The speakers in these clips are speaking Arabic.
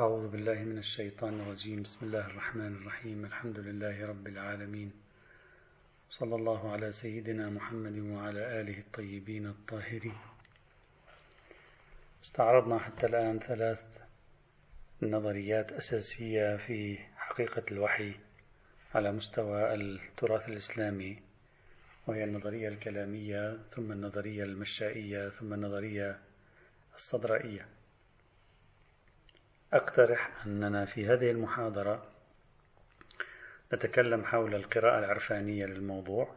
أعوذ بالله من الشيطان الرجيم. بسم الله الرحمن الرحيم. الحمد لله رب العالمين. صلى الله على سيدنا محمد وعلى آله الطيبين الطاهرين. استعرضنا حتى الآن ثلاث نظريات أساسية في حقيقة الوحي على مستوى التراث الإسلامي وهي النظرية الكلامية ثم النظرية المشائية ثم النظرية الصدرائية. أقترح أننا في هذه المحاضرة نتكلم حول القراءة العرفانية للموضوع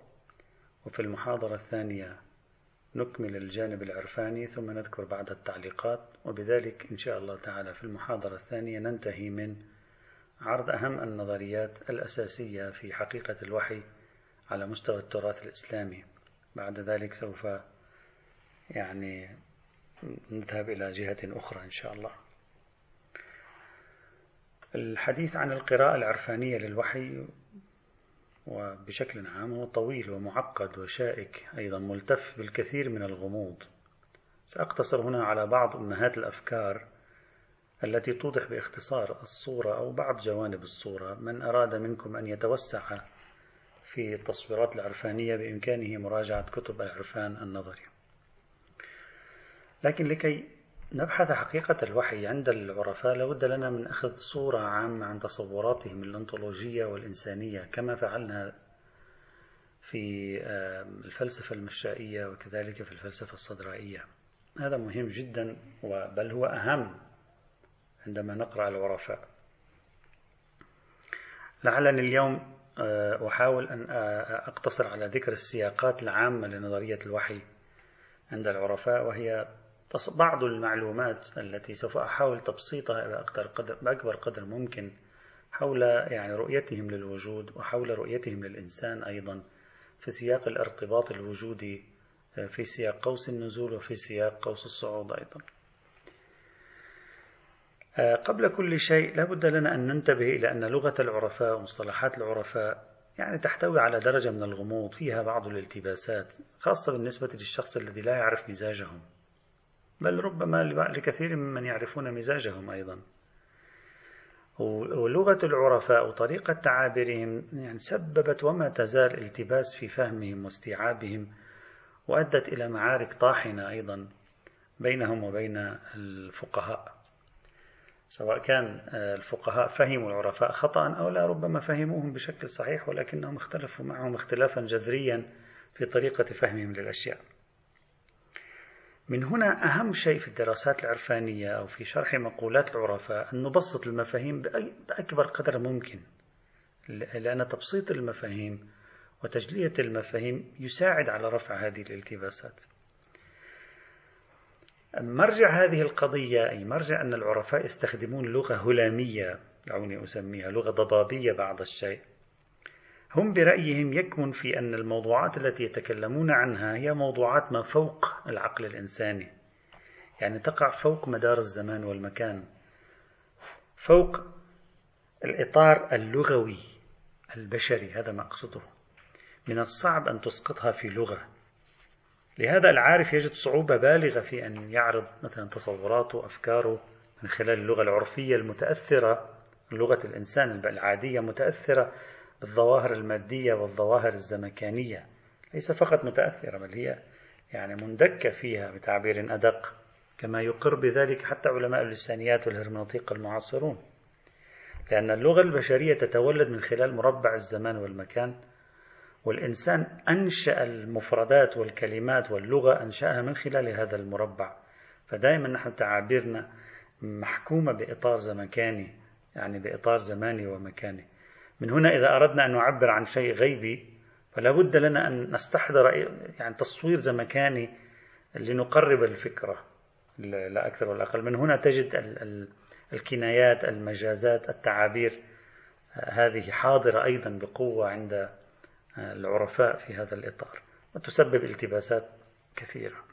وفي المحاضرة الثانية نكمل الجانب العرفاني ثم نذكر بعض التعليقات وبذلك إن شاء الله تعالى في المحاضرة الثانية ننتهي من عرض أهم النظريات الأساسية في حقيقة الوحي على مستوى التراث الإسلامي. بعد ذلك سوف يعني نذهب إلى جهة أخرى إن شاء الله. الحديث عن القراءة العرفانية للوحي وبشكل عام هو طويل ومعقد وشائك أيضا ملتف بالكثير من الغموض. سأقتصر هنا على بعض أمهات الأفكار التي توضح باختصار الصورة أو بعض جوانب الصورة. من أراد منكم أن يتوسع في التصويرات العرفانية بإمكانه مراجعة كتب العرفان النظري. لكن لكي نبحث حقيقة الوحي عند العرفاء لابد لنا من أخذ صورة عامة عن تصوراتهم الأنطولوجية والإنسانية كما فعلنا في الفلسفة المشائية وكذلك في الفلسفة الصدرائية. هذا مهم جدا بل هو أهم عندما نقرأ العرفاء لعلني اليوم أحاول أن أقتصر على ذكر السياقات العامة لنظرية الوحي عند العرفاء وهي بعض المعلومات التي سوف أحاول تبسيطها بأكبر قدر, بأكبر قدر ممكن حول يعني رؤيتهم للوجود وحول رؤيتهم للإنسان أيضا في سياق الارتباط الوجودي في سياق قوس النزول وفي سياق قوس الصعود أيضا. قبل كل شيء لا بد لنا أن ننتبه إلى أن لغة العرفاء ومصطلحات العرفاء يعني تحتوي على درجة من الغموض فيها بعض الالتباسات خاصة بالنسبة للشخص الذي لا يعرف مزاجهم. بل ربما لكثير ممن يعرفون مزاجهم أيضا. ولغة العرفاء وطريقة تعابيرهم يعني سببت وما تزال التباس في فهمهم واستيعابهم وأدت إلى معارك طاحنة أيضا بينهم وبين الفقهاء. سواء كان الفقهاء فهموا العرفاء خطأ أو لا ربما فهموهم بشكل صحيح ولكنهم اختلفوا معهم اختلافا جذريا في طريقة فهمهم للأشياء. من هنا أهم شيء في الدراسات العرفانية أو في شرح مقولات العرفاء أن نبسط المفاهيم بأكبر قدر ممكن لأن تبسيط المفاهيم وتجلية المفاهيم يساعد على رفع هذه الالتباسات. مرجع هذه القضية أي مرجع أن العرفاء يستخدمون لغة هلامية دعوني أسميها لغة ضبابية بعض الشيء هم برأيهم يكمن في أن الموضوعات التي يتكلمون عنها هي موضوعات ما فوق العقل الإنساني. يعني تقع فوق مدار الزمان والمكان. فوق الإطار اللغوي البشري هذا ما أقصده. من الصعب أن تسقطها في لغة. لهذا العارف يجد صعوبة بالغة في أن يعرض مثلا تصوراته وأفكاره من خلال اللغة العرفية المتأثرة لغة الإنسان العادية متأثرة. بالظواهر المادية والظواهر الزمكانية ليس فقط متأثرة بل هي يعني مندكة فيها بتعبير أدق كما يقر بذلك حتى علماء اللسانيات والهرمنوطيق المعاصرون. لأن اللغة البشرية تتولد من خلال مربع الزمان والمكان والإنسان أنشأ المفردات والكلمات واللغة أنشأها من خلال هذا المربع. فدائما نحن تعابيرنا محكومة بإطار زمكاني يعني بإطار زماني ومكاني. من هنا إذا أردنا أن نعبر عن شيء غيبي فلا بد لنا أن نستحضر يعني تصوير زمكاني لنقرب الفكرة لا أكثر ولا أقل. من هنا تجد الكنايات المجازات التعابير هذه حاضرة أيضا بقوة عند العرفاء في هذا الإطار وتسبب التباسات كثيرة.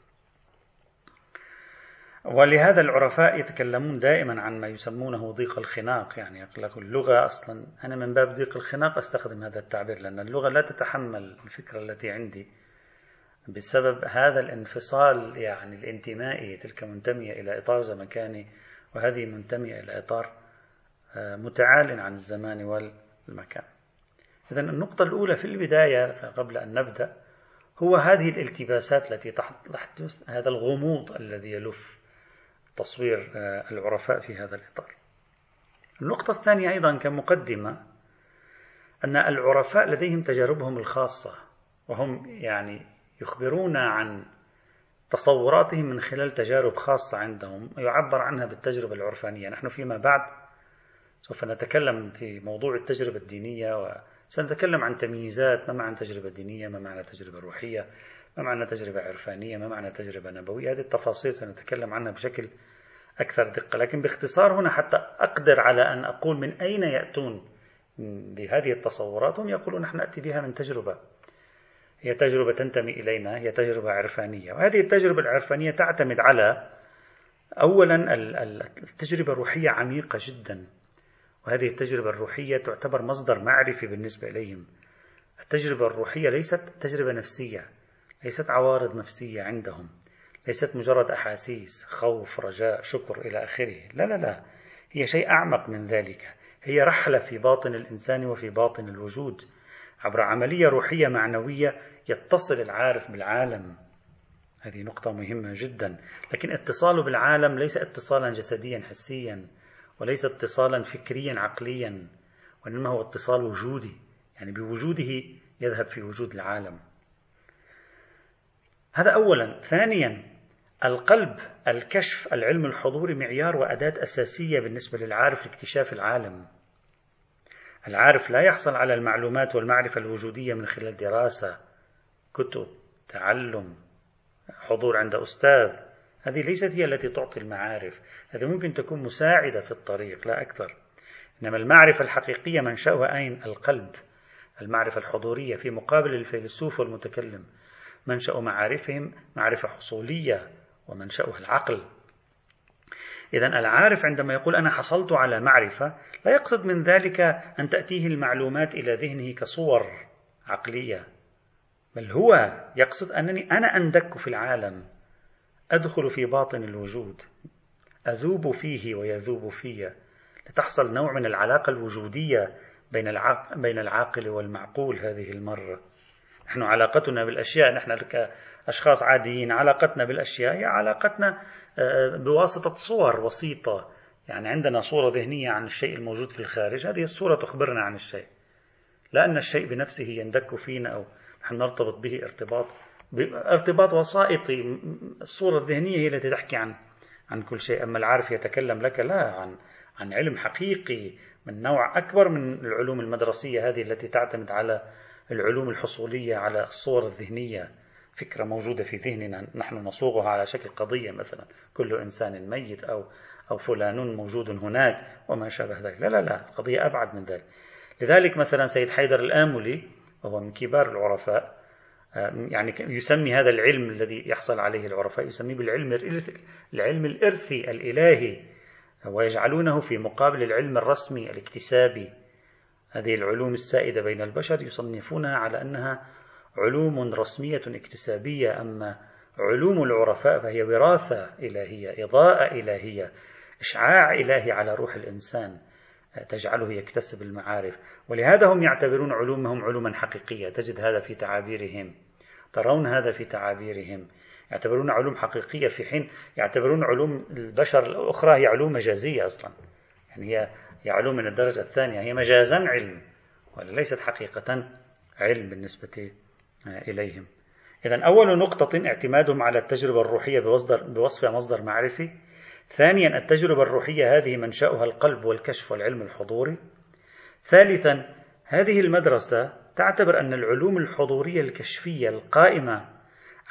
ولهذا العرفاء يتكلمون دائما عن ما يسمونه ضيق الخناق يعني يقول لك اللغة أصلا. أنا من باب ضيق الخناق أستخدم هذا التعبير لأن اللغة لا تتحمل الفكرة التي عندي. بسبب هذا الانفصال يعني الانتمائي تلك منتمية إلى إطار زمكاني وهذه منتمية إلى إطار آه، متعال عن الزمان والمكان. إذا النقطة الأولى في البداية قبل أن نبدأ هو هذه الالتباسات التي تحدث هذا الغموض الذي يلف تصوير آه، العرفاء في هذا الإطار. النقطة الثانية أيضا كمقدمة أن العرفاء لديهم تجاربهم الخاصة وهم يعني يخبرون عن تصوراتهم من خلال تجارب خاصة عندهم يعبر عنها بالتجربة العرفانية. نحن فيما بعد سوف نتكلم في موضوع التجربة الدينية وسنتكلم عن تمييزات ما معنى تجربة دينية ما معنى تجربة روحية ما معنى تجربة عرفانية ما معنى تجربة نبوية. هذه التفاصيل سنتكلم عنها بشكل أكثر دقة. لكن باختصار هنا حتى أقدر على أن أقول من أين يأتون بهذه التصورات هم يقولون نحن نأتي بها من تجربة. هي تجربة تنتمي إلينا هي تجربة عرفانية. وهذه التجربة العرفانية تعتمد على أولا التجربة الروحية عميقة جدا. وهذه التجربة الروحية تعتبر مصدر معرفي بالنسبة إليهم. التجربة الروحية ليست تجربة نفسية ليست عوارض نفسية عندهم. ليست مجرد أحاسيس خوف رجاء شكر إلى آخره. لا لا لا. هي شيء أعمق من ذلك. هي رحلة في باطن الإنسان وفي باطن الوجود. عبر عملية روحية معنوية يتصل العارف بالعالم. هذه نقطة مهمة جدا. لكن اتصاله بالعالم ليس اتصالا جسديا حسيا وليس اتصالا فكريا عقليا وإنما هو اتصال وجودي. يعني بوجوده يذهب في وجود العالم. هذا أولا. ثانيا القلب الكشف العلم الحضوري معيار وأداة أساسية بالنسبة للعارف لاكتشاف العالم. العارف لا يحصل على المعلومات والمعرفة الوجودية من خلال دراسة كتب تعلم حضور عند أستاذ. هذه ليست هي التي تعطي المعارف. هذه ممكن تكون مساعدة في الطريق لا أكثر. إنما المعرفة الحقيقية منشأها أين القلب المعرفة الحضورية في مقابل الفيلسوف والمتكلم. منشأ معارفهم؟ معرفة حصولية. ومنشأها العقل. إذا العارف عندما يقول أنا حصلت على معرفة لا يقصد من ذلك أن تأتيه المعلومات إلى ذهنه كصور عقلية بل هو يقصد أنني أنا أندك في العالم أدخل في باطن الوجود أذوب فيه ويذوب في لتحصل نوع من العلاقة الوجودية بين العقل, بين العاقل والمعقول هذه المرة. نحن علاقتنا بالأشياء نحن كأشخاص عاديين. علاقتنا بالأشياء هي علاقتنا آه، بواسطة صور وسيطة. يعني عندنا صورة ذهنية عن الشيء الموجود في الخارج. هذه الصورة تخبرنا عن الشيء. لا أن الشيء بنفسه يندك فينا أو نحن نرتبط به ارتباط. ارتباط وسائطي. الصورة الذهنية هي التي تحكي عن عن كل شيء. أما العارف يتكلم لك لا عن عن علم حقيقي من نوع أكبر من العلوم المدرسية هذه التي تعتمد على العلوم الحصولية على الصور الذهنية. فكرة موجودة في ذهننا نحن نصوغها على شكل قضية مثلا. كل إنسان ميت أو أو فلان موجود هناك وما شابه ذلك. لا لا لا قضية أبعد من ذلك. لذلك مثلا سيد حيدر الآملي وهو من كبار العرفاء يعني يسمي هذا العلم الذي يحصل عليه العرفاء يسميه بالعلم العلم الإرثي الإلهي ويجعلونه في مقابل العلم الرسمي الاكتسابي. هذه العلوم السائدة بين البشر يصنفونها على أنها علوم رسمية اكتسابية أما علوم العرفاء فهي وراثة إلهية إضاءة إلهية إشعاع إلهي على روح الإنسان تجعله يكتسب المعارف. ولهذا هم يعتبرون علومهم علوما حقيقية تجد هذا في تعابيرهم ترون هذا في تعابيرهم. يعتبرون علوم حقيقية في حين يعتبرون علوم البشر الأخرى هي علوم مجازية أصلا. يعني هي هي علوم من الدرجة الثانية هي مجازا علم وليست حقيقة علم بالنسبة إليهم. إذا أول نقطة اعتمادهم على التجربة الروحية بوصفها مصدر معرفي. ثانيا التجربة الروحية هذه منشأها القلب والكشف والعلم الحضوري. ثالثا هذه المدرسة تعتبر أن العلوم الحضورية الكشفية القائمة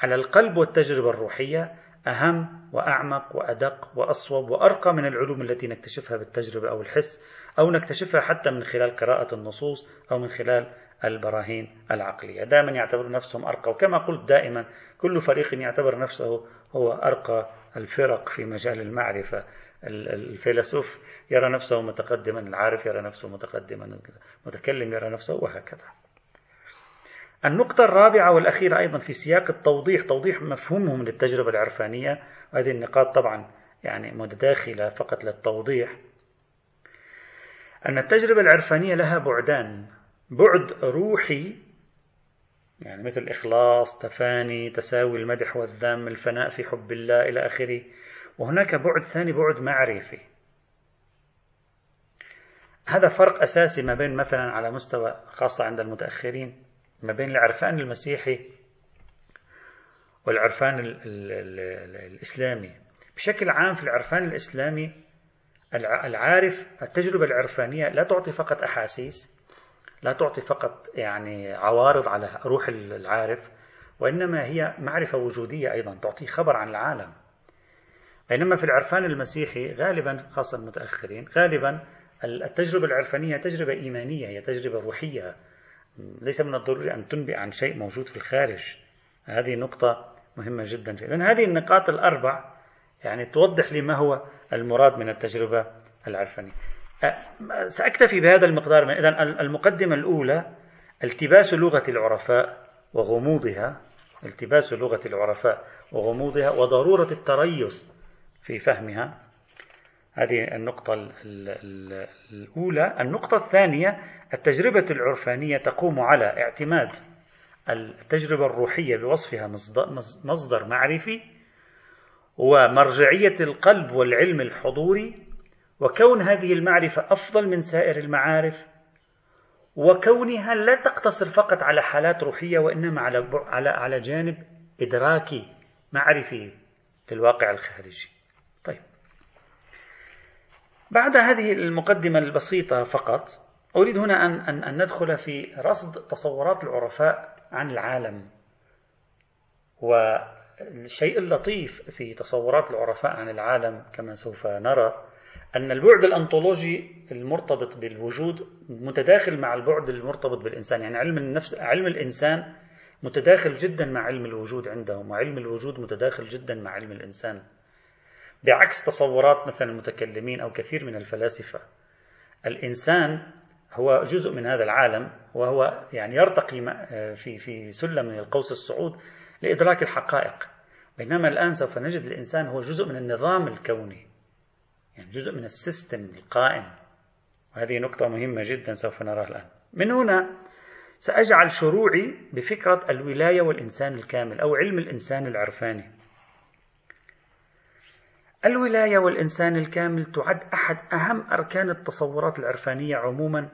على القلب والتجربة الروحية أهم وأعمق وأدق وأصوب وأرقى من العلوم التي نكتشفها بالتجربة أو الحس أو نكتشفها حتى من خلال قراءة النصوص أو من خلال البراهين العقلية. دائما يعتبر نفسهم أرقى وكما قلت دائما كل فريق يعتبر نفسه هو أرقى الفرق في مجال المعرفة. الفيلسوف يرى نفسه متقدما العارف يرى نفسه متقدما المتكلم يرى نفسه وهكذا. النقطة الرابعة والأخيرة أيضا في سياق التوضيح توضيح مفهومهم للتجربة العرفانية. وهذه النقاط طبعا يعني متداخلة فقط للتوضيح. أن التجربة العرفانية لها بعدان. بعد روحي يعني مثل إخلاص تفاني تساوي المدح والذم الفناء في حب الله إلى آخره. وهناك بعد ثاني بعد معرفي. هذا فرق أساسي ما بين مثلا على مستوى خاصة عند المتأخرين ما بين العرفان المسيحي والعرفان الإسلامي. بشكل عام في العرفان الإسلامي العارف التجربة العرفانية لا تعطي فقط أحاسيس لا تعطي فقط يعني عوارض على روح العارف وإنما هي معرفة وجودية أيضا تعطي خبر عن العالم. بينما في العرفان المسيحي غالبا خاصة المتأخرين غالبا التجربة العرفانية تجربة إيمانية هي تجربة روحية. ليس من الضروري أن تنبئ عن شيء موجود في الخارج. هذه نقطة مهمة جدا. لأن هذه النقاط الأربع يعني توضح لي ما هو المراد من التجربة العرفانية. سأكتفي بهذا المقدار إذا المقدمة الأولى التباس لغة العرفاء وغموضها. التباس لغة العرفاء وغموضها وضرورة التريث في فهمها. هذه النقطة الأولى. النقطة الثانية التجربة العرفانية تقوم على اعتماد التجربة الروحية بوصفها مصدر معرفي ومرجعية القلب والعلم الحضوري وكون هذه المعرفة أفضل من سائر المعارف وكونها لا تقتصر فقط على حالات روحية وإنما على على على جانب إدراكي معرفي للواقع الخارجي. طيب. بعد هذه المقدمة البسيطة فقط أريد هنا أن أن, أن ندخل في رصد تصورات العرفاء عن العالم. والشيء اللطيف في تصورات العرفاء عن العالم كما سوف نرى أن البعد الأنطولوجي المرتبط بالوجود متداخل مع البعد المرتبط بالإنسان. يعني علم النفس علم الإنسان متداخل جدا مع علم الوجود عندهم وعلم الوجود متداخل جدا مع علم الإنسان. بعكس تصورات مثلا المتكلمين أو كثير من الفلاسفة الإنسان هو جزء من هذا العالم وهو يعني يرتقي في في سلم من القوس الصعود لإدراك الحقائق. بينما الآن سوف نجد الإنسان هو جزء من النظام الكوني. يعني جزء من السيستم القائم. وهذه نقطة مهمة جدا سوف نراها الآن. من هنا سأجعل شروعي بفكرة الولاية والإنسان الكامل أو علم الإنسان العرفاني. الولاية والإنسان الكامل تعد أحد أهم أركان التصورات العرفانية عموما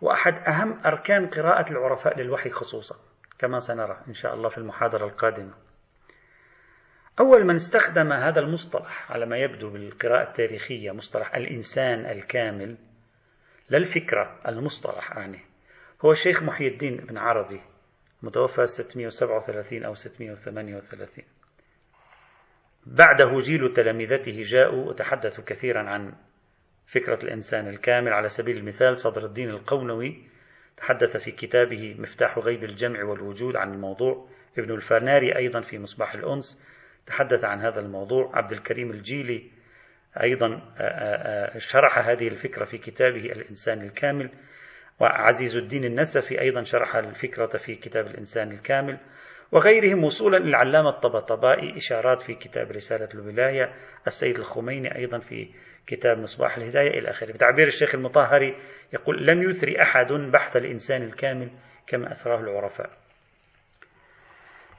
وأحد أهم أركان قراءة العرفاء للوحي خصوصا كما سنرى إن شاء الله في المحاضرة القادمة. أول من استخدم هذا المصطلح على ما يبدو بالقراءة التاريخية مصطلح الإنسان الكامل للفكرة المصطلح يعني هو الشيخ محي الدين بن عربي متوفى 637 أو 638 بعده جيل تلامذته جاءوا وتحدثوا كثيرا عن فكرة الإنسان الكامل على سبيل المثال صدر الدين القونوي تحدث في كتابه مفتاح غيب الجمع والوجود عن الموضوع ابن الفرناري أيضا في مصباح الأنس تحدث عن هذا الموضوع. عبد الكريم الجيلي أيضا شرح هذه الفكرة في كتابه الإنسان الكامل. وعزيز الدين النسفي أيضا شرح الفكرة في كتاب الإنسان الكامل. وغيرهم وصولا إلى العلامة الطبطبائي إشارات في كتاب رسالة الولاية. السيد الخميني أيضا في كتاب مصباح الهداية إلى آخره. بتعبير الشيخ المطهري يقول لم يثري أحد بحث الإنسان الكامل كما أثراه العرفاء.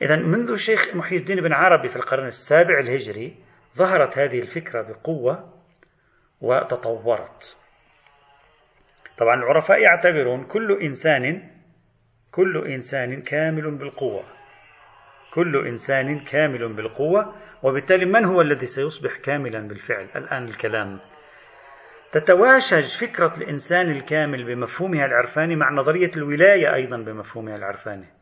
إذا منذ الشيخ محي الدين بن عربي في القرن السابع الهجري ظهرت هذه الفكرة بقوة وتطورت. طبعا العرفاء يعتبرون كل إنسان كل إنسان كامل بالقوة. كل إنسان كامل بالقوة وبالتالي من هو الذي سيصبح كاملا بالفعل؟ الآن الكلام تتواشج فكرة الإنسان الكامل بمفهومها العرفاني مع نظرية الولاية أيضا بمفهومها العرفاني.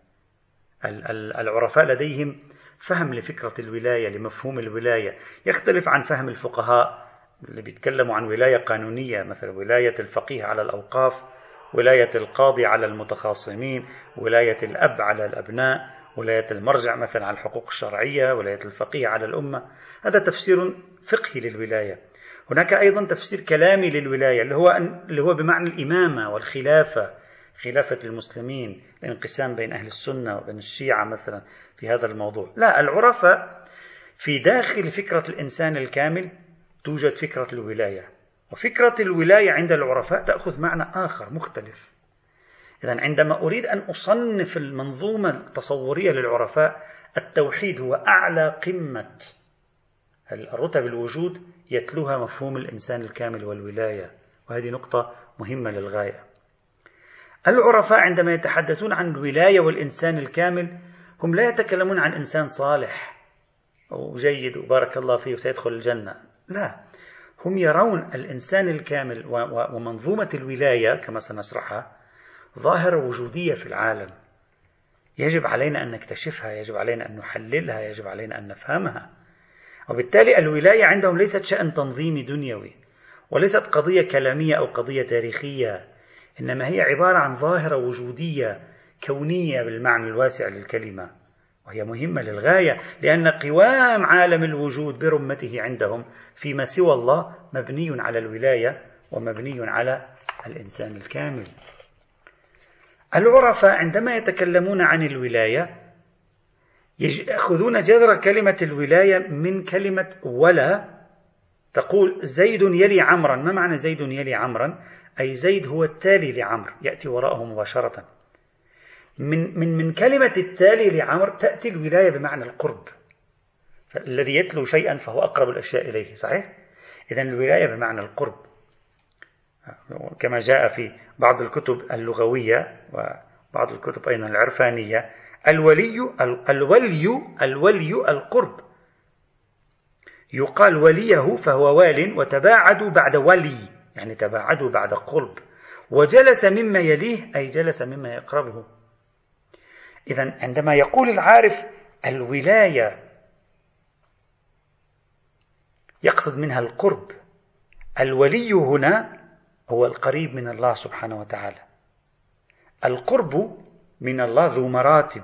العرفاء لديهم فهم لفكرة الولاية لمفهوم الولاية. يختلف عن فهم الفقهاء اللي بيتكلموا عن ولاية قانونية مثلا ولاية الفقيه على الأوقاف ولاية القاضي على المتخاصمين ولاية الأب على الأبناء ولاية المرجع مثلا على الحقوق الشرعية ولاية الفقيه على الأمة. هذا تفسير فقهي للولاية. هناك أيضا تفسير كلامي للولاية اللي هو اللي هو بمعنى الإمامة والخلافة. خلافة المسلمين الانقسام بين أهل السنة وبين الشيعة مثلا في هذا الموضوع. لا العرفاء في داخل فكرة الإنسان الكامل توجد فكرة الولاية وفكرة الولاية عند العرفاء تأخذ معنى آخر مختلف. إذا عندما أريد أن أصنف المنظومة التصورية للعرفاء التوحيد هو أعلى قمة الرتب الوجود يتلوها مفهوم الإنسان الكامل والولاية. وهذه نقطة مهمة للغاية. العرفاء عندما يتحدثون عن الولاية والإنسان الكامل هم لا يتكلمون عن إنسان صالح أو جيد وبارك الله فيه وسيدخل الجنة. لا هم يرون الإنسان الكامل ومنظومة الولاية كما سنشرحها ظاهرة وجودية في العالم. يجب علينا أن نكتشفها يجب علينا أن نحللها يجب علينا أن نفهمها. وبالتالي الولاية عندهم ليست شأن تنظيمي دنيوي وليست قضية كلامية أو قضية تاريخية. إنما هي عبارة عن ظاهرة وجودية كونية بالمعنى الواسع للكلمة وهي مهمة للغاية لأن قوام عالم الوجود برمته عندهم فيما سوى الله مبني على الولاية ومبني على الإنسان الكامل. العرفاء عندما يتكلمون عن الولاية يأخذون جذر كلمة الولاية من كلمة ولا تقول زيد يلي عمرا. ما معنى زيد يلي عمرا؟ أي زيد هو التالي لعمر يأتي وراءه مباشرة. من, من, من كلمة التالي لعمر تأتي الولاية بمعنى القرب. الذي يتلو شيئا فهو أقرب الأشياء إليه صحيح؟ إذا الولاية بمعنى القرب. كما جاء في بعض الكتب اللغوية وبعض الكتب أيضا العرفانية الولي الولي الولي القرب. يقال وليه فهو وال وتباعدوا بعد ولي. يعني تباعدوا بعد قرب. وجلس مما يليه أي جلس مما يقربه. إذا عندما يقول العارف الولاية يقصد منها القرب الولي هنا هو القريب من الله سبحانه وتعالى. القرب من الله ذو مراتب.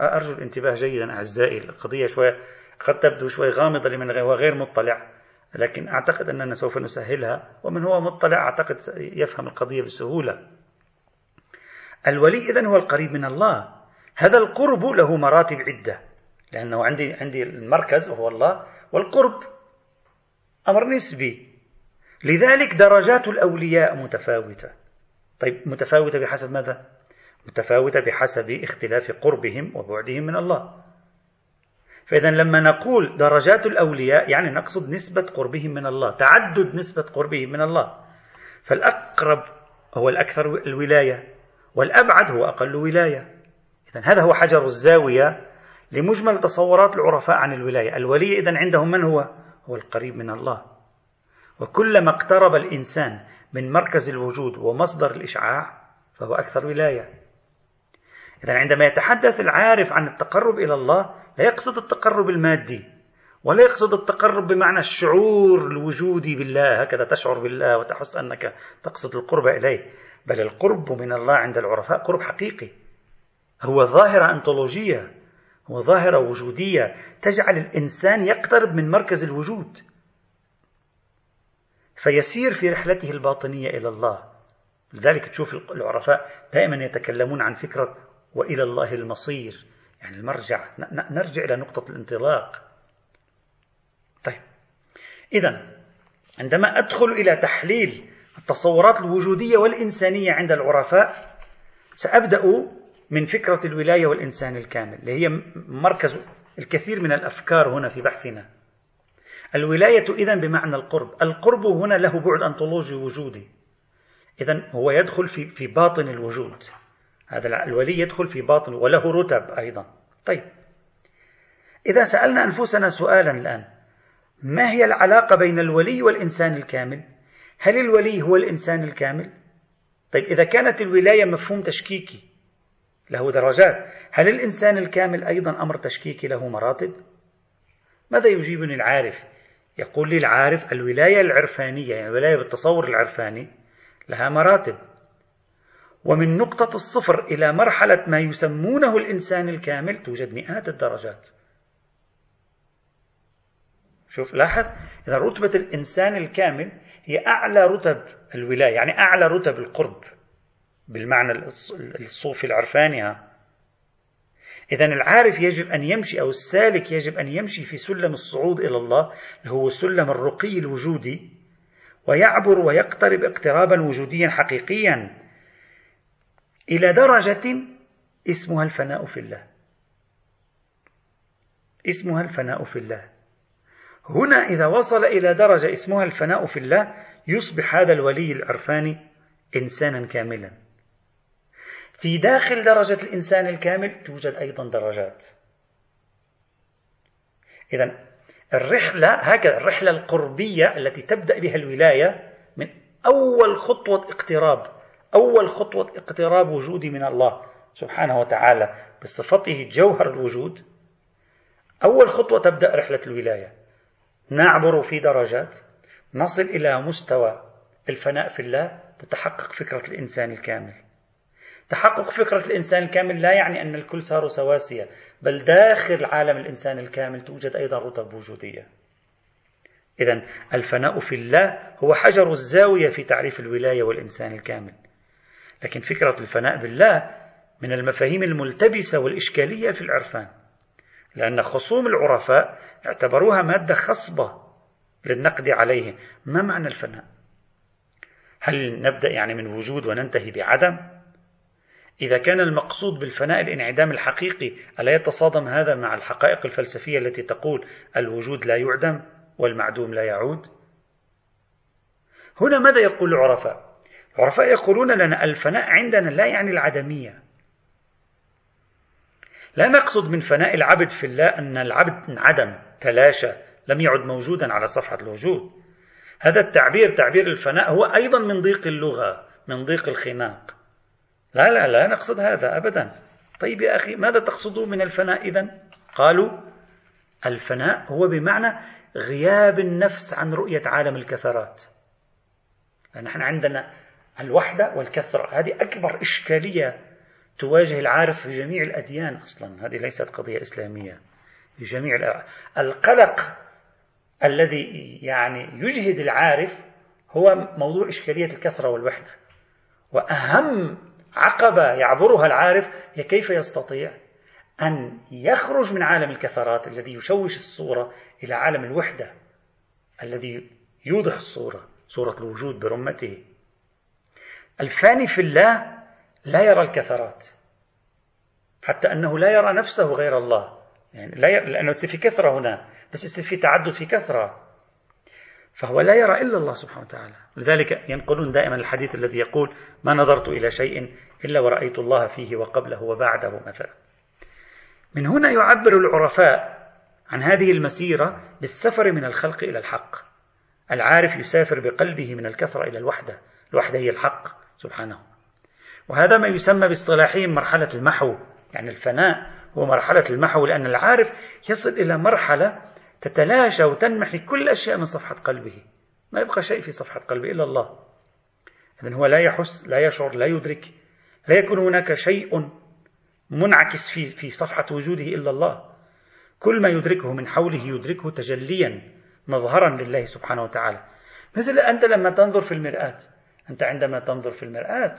أرجو الانتباه جيدا أعزائي القضية شوية قد تبدو شوي غامضة لمن غير مطلع. لكن أعتقد أننا سوف نسهلها ومن هو مطلع أعتقد يفهم القضية بسهولة. الولي إذن هو القريب من الله. هذا القرب له مراتب عدة لأنه عندي عندي المركز وهو الله والقرب أمر نسبي. لذلك درجات الأولياء متفاوتة. طيب متفاوتة بحسب ماذا؟ متفاوتة بحسب اختلاف قربهم وبعدهم من الله. فإذا لما نقول درجات الأولياء يعني نقصد نسبة قربهم من الله تعدد نسبة قربهم من الله. فالأقرب هو الأكثر الولاية والأبعد هو أقل ولاية. إذا هذا هو حجر الزاوية لمجمل تصورات العرفاء عن الولاية. الولي إذا عندهم من هو؟ هو القريب من الله. وكلما اقترب الإنسان من مركز الوجود ومصدر الإشعاع فهو أكثر ولاية. إذا عندما يتحدث العارف عن التقرب إلى الله لا يقصد التقرب المادي ولا يقصد التقرب بمعنى الشعور الوجودي بالله هكذا تشعر بالله وتحس أنك تقصد القرب إليه بل القرب من الله عند العرفاء قرب حقيقي. هو ظاهرة أنطولوجية هو ظاهرة وجودية تجعل الإنسان يقترب من مركز الوجود. فيسير في رحلته الباطنية إلى الله. لذلك تشوف العرفاء دائما يتكلمون عن فكرة وإلى الله المصير. يعني المرجع نرجع إلى نقطة الانطلاق. طيب. إذا عندما أدخل إلى تحليل التصورات الوجودية والإنسانية عند العرفاء سأبدأ من فكرة الولاية والإنسان الكامل اللي هي مركز الكثير من الأفكار هنا في بحثنا. الولاية إذا بمعنى القرب. القرب هنا له بعد أنطولوجي وجودي. إذا هو يدخل في, في باطن الوجود. هذا الولي يدخل في باطن وله رتب أيضا. طيب. إذا سألنا أنفسنا سؤالا الآن. ما هي العلاقة بين الولي والإنسان الكامل؟ هل الولي هو الإنسان الكامل؟ طيب إذا كانت الولاية مفهوم تشكيكي له درجات هل الإنسان الكامل أيضا أمر تشكيكي له مراتب؟ ماذا يجيبني العارف؟ يقول لي العارف الولاية العرفانية يعني الولاية بالتصور العرفاني لها مراتب. ومن نقطة الصفر إلى مرحلة ما يسمونه الإنسان الكامل توجد مئات الدرجات. شوف لاحظ إذا رتبة الإنسان الكامل هي أعلى رتب الولاية يعني أعلى رتب القرب بالمعنى الصوفي العرفاني إذا العارف يجب أن يمشي أو السالك يجب أن يمشي في سلم الصعود إلى الله اللي هو سلم الرقي الوجودي ويعبر ويقترب اقترابا وجوديا حقيقيا. إلى درجة اسمها الفناء في الله. اسمها الفناء في الله. هنا إذا وصل إلى درجة اسمها الفناء في الله يصبح هذا الولي العرفاني إنسانا كاملا. في داخل درجة الإنسان الكامل توجد أيضا درجات. إذا الرحلة هكذا الرحلة القربية التي تبدأ بها الولاية من أول خطوة اقتراب أول خطوة اقتراب وجودي من الله سبحانه وتعالى بصفته جوهر الوجود أول خطوة تبدأ رحلة الولاية. نعبر في درجات نصل إلى مستوى الفناء في الله تتحقق فكرة الإنسان الكامل. تحقق فكرة الإنسان الكامل لا يعني أن الكل صاروا سواسية بل داخل عالم الإنسان الكامل توجد أيضا رتب وجودية. إذا الفناء في الله هو حجر الزاوية في تعريف الولاية والإنسان الكامل. لكن فكرة الفناء بالله من المفاهيم الملتبسة والإشكالية في العرفان لأن خصوم العرفاء اعتبروها مادة خصبة للنقد عليه ما معنى الفناء؟ هل نبدأ يعني من وجود وننتهي بعدم؟ إذا كان المقصود بالفناء الانعدام الحقيقي ألا يتصادم هذا مع الحقائق الفلسفية التي تقول الوجود لا يعدم والمعدوم لا يعود؟ هنا ماذا يقول العرفاء؟ العرفاء يقولون لنا الفناء عندنا لا يعني العدمية. لا نقصد من فناء العبد في الله أن العبد انعدم تلاشى لم يعد موجودا على صفحة الوجود. هذا التعبير تعبير الفناء هو أيضا من ضيق اللغة من ضيق الخناق. لا لا لا نقصد هذا أبدا. طيب يا أخي ماذا تقصدون من الفناء إذا قالوا الفناء هو بمعنى غياب النفس عن رؤية عالم الكثرات. نحن عندنا الوحدة والكثرة. هذه أكبر إشكالية تواجه العارف في جميع الأديان أصلا. هذه ليست قضية إسلامية. في جميع القلق الذي يعني يجهد العارف هو موضوع إشكالية الكثرة والوحدة. وأهم عقبة يعبرها العارف هي كيف يستطيع أن يخرج من عالم الكثرات الذي يشوش الصورة إلى عالم الوحدة الذي يوضح الصورة صورة الوجود برمته. الفاني في الله لا يرى الكثرات. حتى أنه لا يرى نفسه غير الله. يعني لا يرى لأنه في كثرة هنا بس يصير في تعدد في كثرة. فهو لا يرى إلا الله سبحانه وتعالى. لذلك ينقلون دائما الحديث الذي يقول ما نظرت إلى شيء إلا ورأيت الله فيه وقبله وبعده مثلا. من هنا يعبر العرفاء عن هذه المسيرة بالسفر من الخلق إلى الحق. العارف يسافر بقلبه من الكثرة إلى الوحدة. الوحدة هي الحق سبحانه. وهذا ما يسمى باصطلاحهم مرحلة المحو. يعني الفناء هو مرحلة المحو لأن العارف يصل إلى مرحلة تتلاشى وتنمحي كل أشياء من صفحة قلبه. ما يبقى شيء في صفحة قلبه إلا الله. إذن هو لا يحس لا يشعر لا يدرك. لا يكون هناك شيء منعكس في في صفحة وجوده إلا الله. كل ما يدركه من حوله يدركه تجليا مظهرا لله سبحانه وتعالى. مثل أنت لما تنظر في المرآة. أنت عندما تنظر في المرآة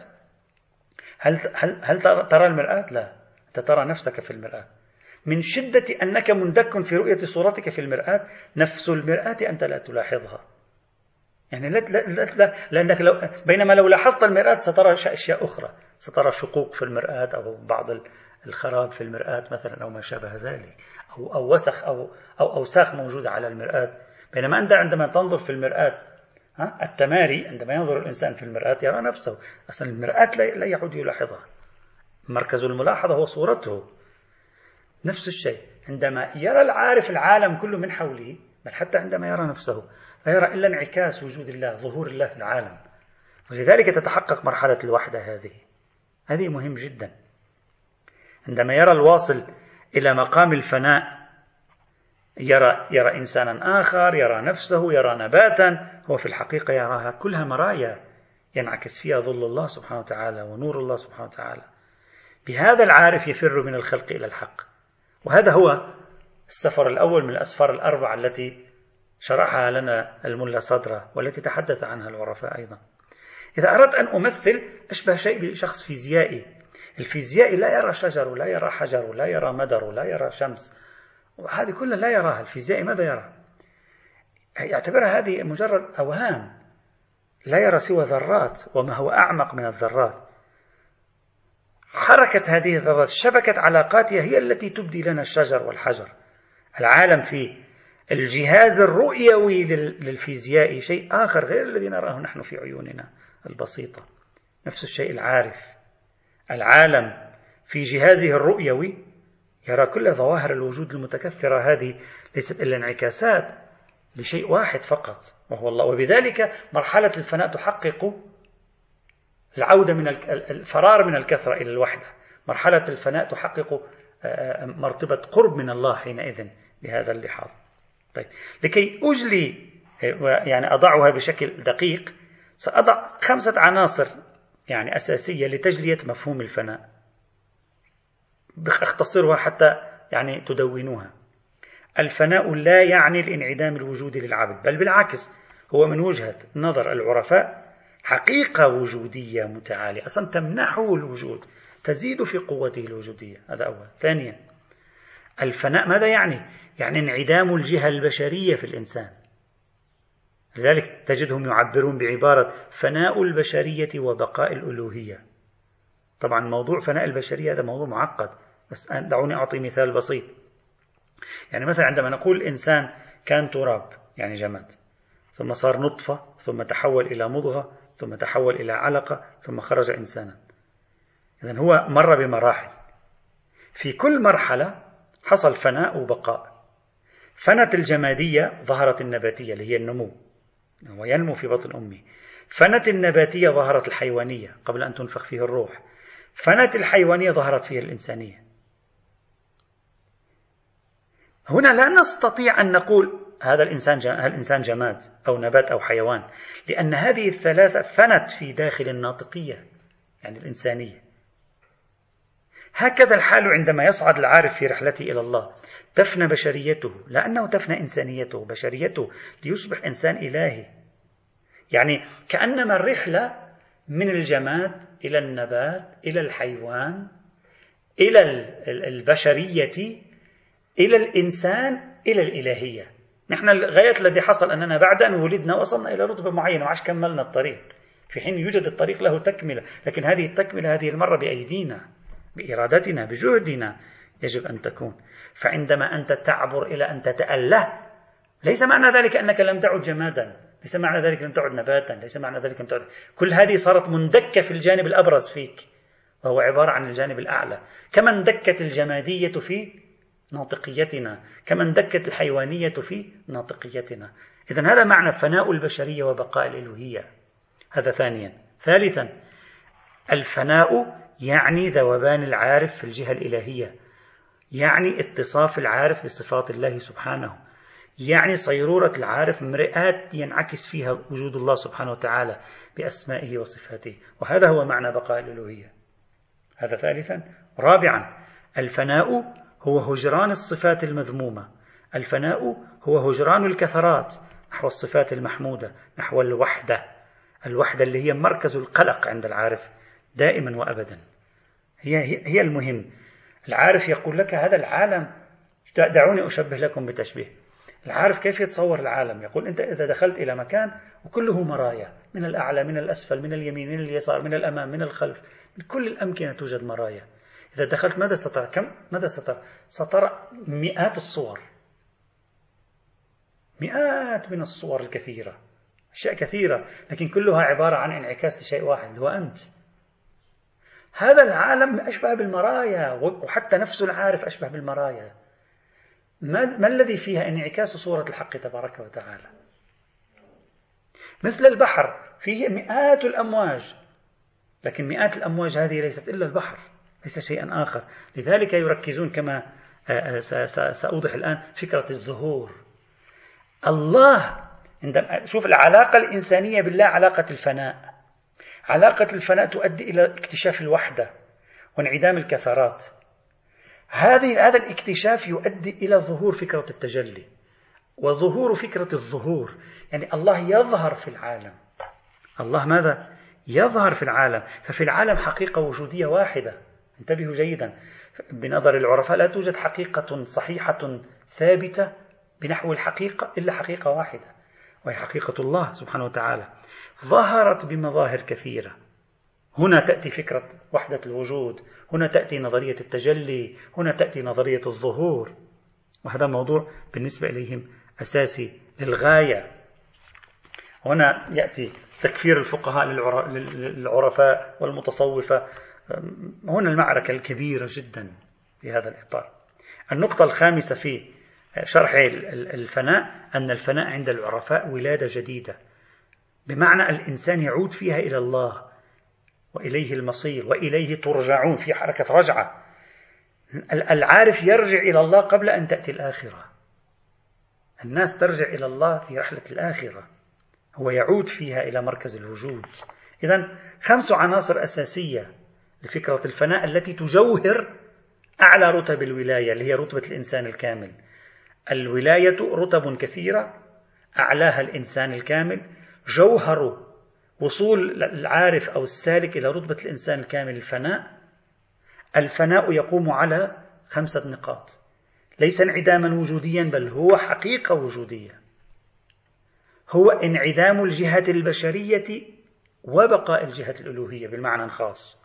هل هل هل ترى المرآة؟ لا أنت ترى نفسك في المرآة. من شدة أنك مندك في رؤية صورتك في المرآة نفس المرآة أنت لا تلاحظها. يعني لا لا لا لا لأنك لو بينما لو لاحظت المرآة سترى أشياء أخرى. سترى شقوق في المرآة أو بعض الخراب في المرآة مثلا أو ما شابه ذلك. أو أو وسخ أو أو أوساخ موجودة على المرآة. بينما أنت عندما تنظر في المرآة التماري عندما ينظر الإنسان في المرآة يرى نفسه. أصلا المرآة لا يعود يلاحظها. مركز الملاحظة هو صورته. نفس الشيء. عندما يرى العارف العالم كله من حوله بل حتى عندما يرى نفسه لا يرى إلا انعكاس وجود الله ظهور الله في العالم. ولذلك تتحقق مرحلة الوحدة هذه. هذه مهم جدا. عندما يرى الواصل إلى مقام الفناء يرى يرى إنسانا آخر يرى نفسه يرى نباتا هو في الحقيقة يراها كلها مرايا ينعكس فيها ظل الله سبحانه وتعالى ونور الله سبحانه وتعالى. بهذا العارف يفر من الخلق إلى الحق. وهذا هو السفر الأول من الأسفار الأربعة التي شرحها لنا الملا صدرة والتي تحدث عنها العرفاء أيضا. إذا أردت أن أمثل أشبه شيء بشخص فيزيائي. الفيزيائي لا يرى شجر ولا يرى حجر ولا يرى مدر ولا يرى شمس. وهذه كلها لا يراها الفيزيائي ماذا يرى؟ يعتبرها هذه مجرد أوهام. لا يرى سوى ذرات وما هو أعمق من الذرات. حركة هذه الذرات شبكة علاقاتها هي التي تبدي لنا الشجر والحجر. العالم في الجهاز الرؤيوي للفيزياء شيء آخر غير الذي نراه نحن في عيوننا البسيطة. نفس الشيء العارف. العالم في جهازه الرؤيوي يرى كل ظواهر الوجود المتكثرة هذه ليست إلا انعكاسات لشيء واحد فقط وهو الله. وبذلك مرحلة الفناء تحقق العودة من الفرار من الكثرة إلى الوحدة. مرحلة الفناء تحقق آه، آه، مرتبة قرب من الله حينئذ بهذا اللحاظ. طيب. لكي أجلي آه، يعني أضعها بشكل دقيق سأضع خمسة عناصر يعني أساسية لتجلية مفهوم الفناء. أختصرها حتى يعني تدونوها. الفناء لا يعني الانعدام الوجودي للعبد بل بالعكس هو من وجهة نظر العرفاء حقيقة وجودية متعالية. أصلا تمنحه الوجود تزيد في قوته الوجودية. هذا أول. ثانيا الفناء ماذا يعني؟ يعني انعدام الجهة البشرية في الإنسان. لذلك تجدهم يعبرون بعبارة فناء البشرية وبقاء الألوهية. طبعا موضوع فناء البشرية هذا موضوع معقد. بس دعوني أعطي مثال بسيط. يعني مثلا عندما نقول الإنسان كان تراب يعني جماد ثم صار نطفة ثم تحول إلى مضغة ثم تحول إلى علقة ثم خرج إنسانا. إذا هو مر بمراحل. في كل مرحلة حصل فناء وبقاء. فنت الجمادية ظهرت النباتية اللي هي النمو. هو ينمو في بطن أمه فنت النباتية ظهرت الحيوانية قبل أن تنفخ فيه الروح. فنت الحيوانية ظهرت فيها الإنسانية. هنا لا نستطيع أن نقول هذا الإنسان هل الإنسان جماد أو نبات أو حيوان لأن هذه الثلاثة فنت في داخل الناطقية يعني الإنسانية. هكذا الحال عندما يصعد العارف في رحلته إلى الله تفنى بشريته لا أنه تفنى إنسانيته بشريته ليصبح إنسان إلهي. يعني كأنما الرحلة من الجماد إلى النبات إلى الحيوان إلى البشرية إلى الإنسان إلى الإلهية. نحن الغاية الذي حصل أننا بعد أن ولدنا وصلنا إلى رتبة معينة وعش كملنا الطريق. في حين يوجد الطريق له تكملة لكن هذه التكملة هذه المرة بأيدينا بإرادتنا بجهدنا يجب أن تكون. فعندما أنت تعبر إلى أن تتأله ليس معنى ذلك أنك لم تعد جمادا ليس معنى ذلك لم تعد نباتا ليس معنى ذلك لم تعد. كل هذه صارت مندكة في الجانب الأبرز فيك وهو عبارة عن الجانب الأعلى. كما اندكت الجمادية في ناطقيتنا كما اندكت الحيوانية في ناطقيتنا. إذا هذا معنى فناء البشرية وبقاء الإلوهية هذا ثانيا. ثالثا الفناء يعني ذوبان العارف في الجهة الإلهية. يعني اتصاف العارف بصفات الله سبحانه. يعني صيرورة العارف مرآت ينعكس فيها وجود الله سبحانه وتعالى بأسمائه وصفاته. وهذا هو معنى بقاء الألوهية هذا ثالثا. رابعا الفناء هو هجران الصفات المذمومة. الفناء هو هجران الكثرات نحو الصفات المحمودة نحو الوحدة. الوحدة اللي هي مركز القلق عند العارف دائما وأبدا. هي, هي المهم. العارف يقول لك هذا العالم دعوني أشبه لكم بتشبيه. العارف كيف يتصور العالم؟ يقول أنت إذا دخلت إلى مكان وكله مرايا من الأعلى من الأسفل من اليمين من اليسار من الأمام من الخلف من كل الأمكنة توجد مرايا. إذا دخلت ماذا سترى كم؟ ماذا سترى سترى مئات الصور. مئات من الصور الكثيرة. أشياء كثيرة لكن كلها عبارة عن انعكاس لشيء واحد هو أنت. هذا العالم أشبه بالمرايا وحتى نفس العارف أشبه بالمرايا. ما, ما الذي فيها انعكاس صورة الحق تبارك وتعالى؟ مثل البحر فيه مئات الأمواج لكن مئات الأمواج هذه ليست إلا البحر. ليس شيئا آخر. لذلك يركزون كما آه، آه، سأوضح الآن فكرة الظهور. الله عندما شوف العلاقة الإنسانية بالله علاقة الفناء. علاقة الفناء تؤدي إلى اكتشاف الوحدة وانعدام الكثرات. هذه هذا الاكتشاف يؤدي إلى ظهور فكرة التجلي وظهور فكرة الظهور. يعني الله يظهر في العالم. الله ماذا؟ يظهر في العالم. ففي العالم حقيقة وجودية واحدة. انتبهوا جيدا. بنظر العرفاء لا توجد حقيقة صحيحة ثابتة بنحو الحقيقة إلا حقيقة واحدة وهي حقيقة الله سبحانه وتعالى. ظهرت بمظاهر كثيرة. هنا تأتي فكرة وحدة الوجود هنا تأتي نظرية التجلي هنا تأتي نظرية الظهور وهذا موضوع بالنسبة إليهم أساسي للغاية. هنا يأتي تكفير الفقهاء للعرفاء والمتصوفة هنا المعركة الكبيرة جدا في هذا الإطار. النقطة الخامسة في شرح الفناء أن الفناء عند العرفاء ولادة جديدة. بمعنى الإنسان يعود فيها إلى الله وإليه المصير وإليه ترجعون في حركة رجعة. العارف يرجع إلى الله قبل أن تأتي الآخرة. الناس ترجع إلى الله في رحلة الآخرة. هو يعود فيها إلى مركز الوجود. إذا خمس عناصر أساسية لفكرة الفناء التي تجوهر أعلى رتب الولاية اللي هي رتبة الإنسان الكامل. الولاية رتب كثيرة أعلاها الإنسان الكامل. جوهر وصول العارف أو السالك إلى رتبة الإنسان الكامل الفناء. الفناء يقوم على خمسة نقاط. ليس انعداما وجوديا بل هو حقيقة وجودية. هو انعدام الجهة البشرية وبقاء الجهة الألوهية بالمعنى الخاص.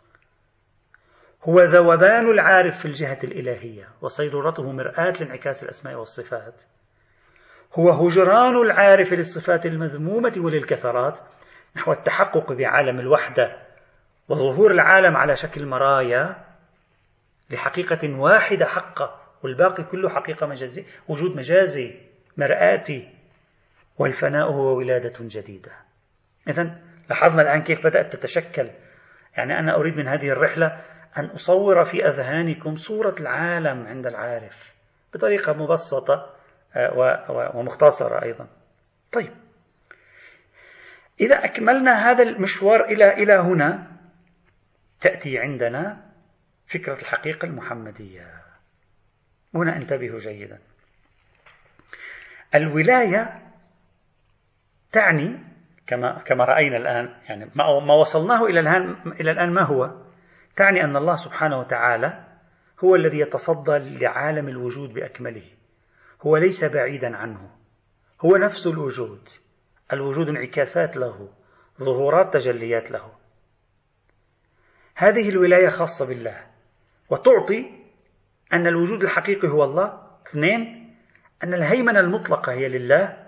هو ذوبان العارف في الجهة الإلهية وصيرورته مرآة لانعكاس الأسماء والصفات. هو هجران العارف للصفات المذمومة وللكثرات نحو التحقق بعالم الوحدة وظهور العالم على شكل مرايا لحقيقة واحدة حقة والباقي كله حقيقة مجازية وجود مجازي مرآتي والفناء هو ولادة جديدة. إذا لاحظنا الآن كيف بدأت تتشكل. يعني أنا أريد من هذه الرحلة أن أصور في أذهانكم صورة العالم عند العارف بطريقة مبسطة آه، ومختصرة أيضا. طيب. إذا أكملنا هذا المشوار إلى إلى هنا تأتي عندنا فكرة الحقيقة المحمدية. هنا انتبهوا جيدا. الولاية تعني كما كما رأينا الآن يعني ما وصلناه إلى الآن إلى الآن ما هو؟ تعني أن الله سبحانه وتعالى هو الذي يتصدى لعالم الوجود بأكمله. هو ليس بعيدا عنه. هو نفس الوجود. الوجود انعكاسات له ظهورات تجليات له. هذه الولاية خاصة بالله وتعطي أن الوجود الحقيقي هو الله. اثنين أن الهيمنة المطلقة هي لله.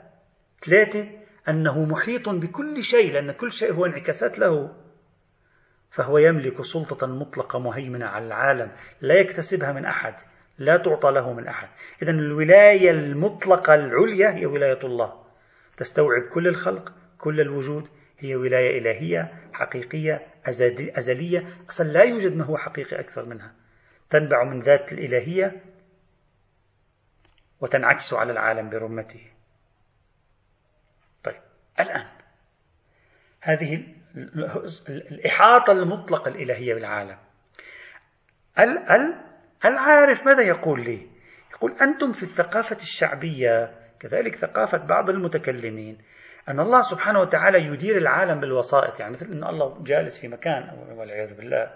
ثلاثة أنه محيط بكل شيء لأن كل شيء هو انعكاسات له. فهو يملك سلطة مطلقة مهيمنة على العالم لا يكتسبها من أحد لا تعطى له من أحد. إذا الولاية المطلقة العليا هي ولاية الله. تستوعب كل الخلق كل الوجود هي ولاية إلهية حقيقية أزلية. أصلا لا يوجد ما هو حقيقي أكثر منها. تنبع من ذات الإلهية وتنعكس على العالم برمته. طيب الآن هذه الإحاطة المطلقة الإلهية بالعالم العارف ماذا يقول لي؟ يقول أنتم في الثقافة الشعبية كذلك ثقافة بعض المتكلمين أن الله سبحانه وتعالى يدير العالم بالوسائط يعني مثل أن الله جالس في مكان والعياذ بالله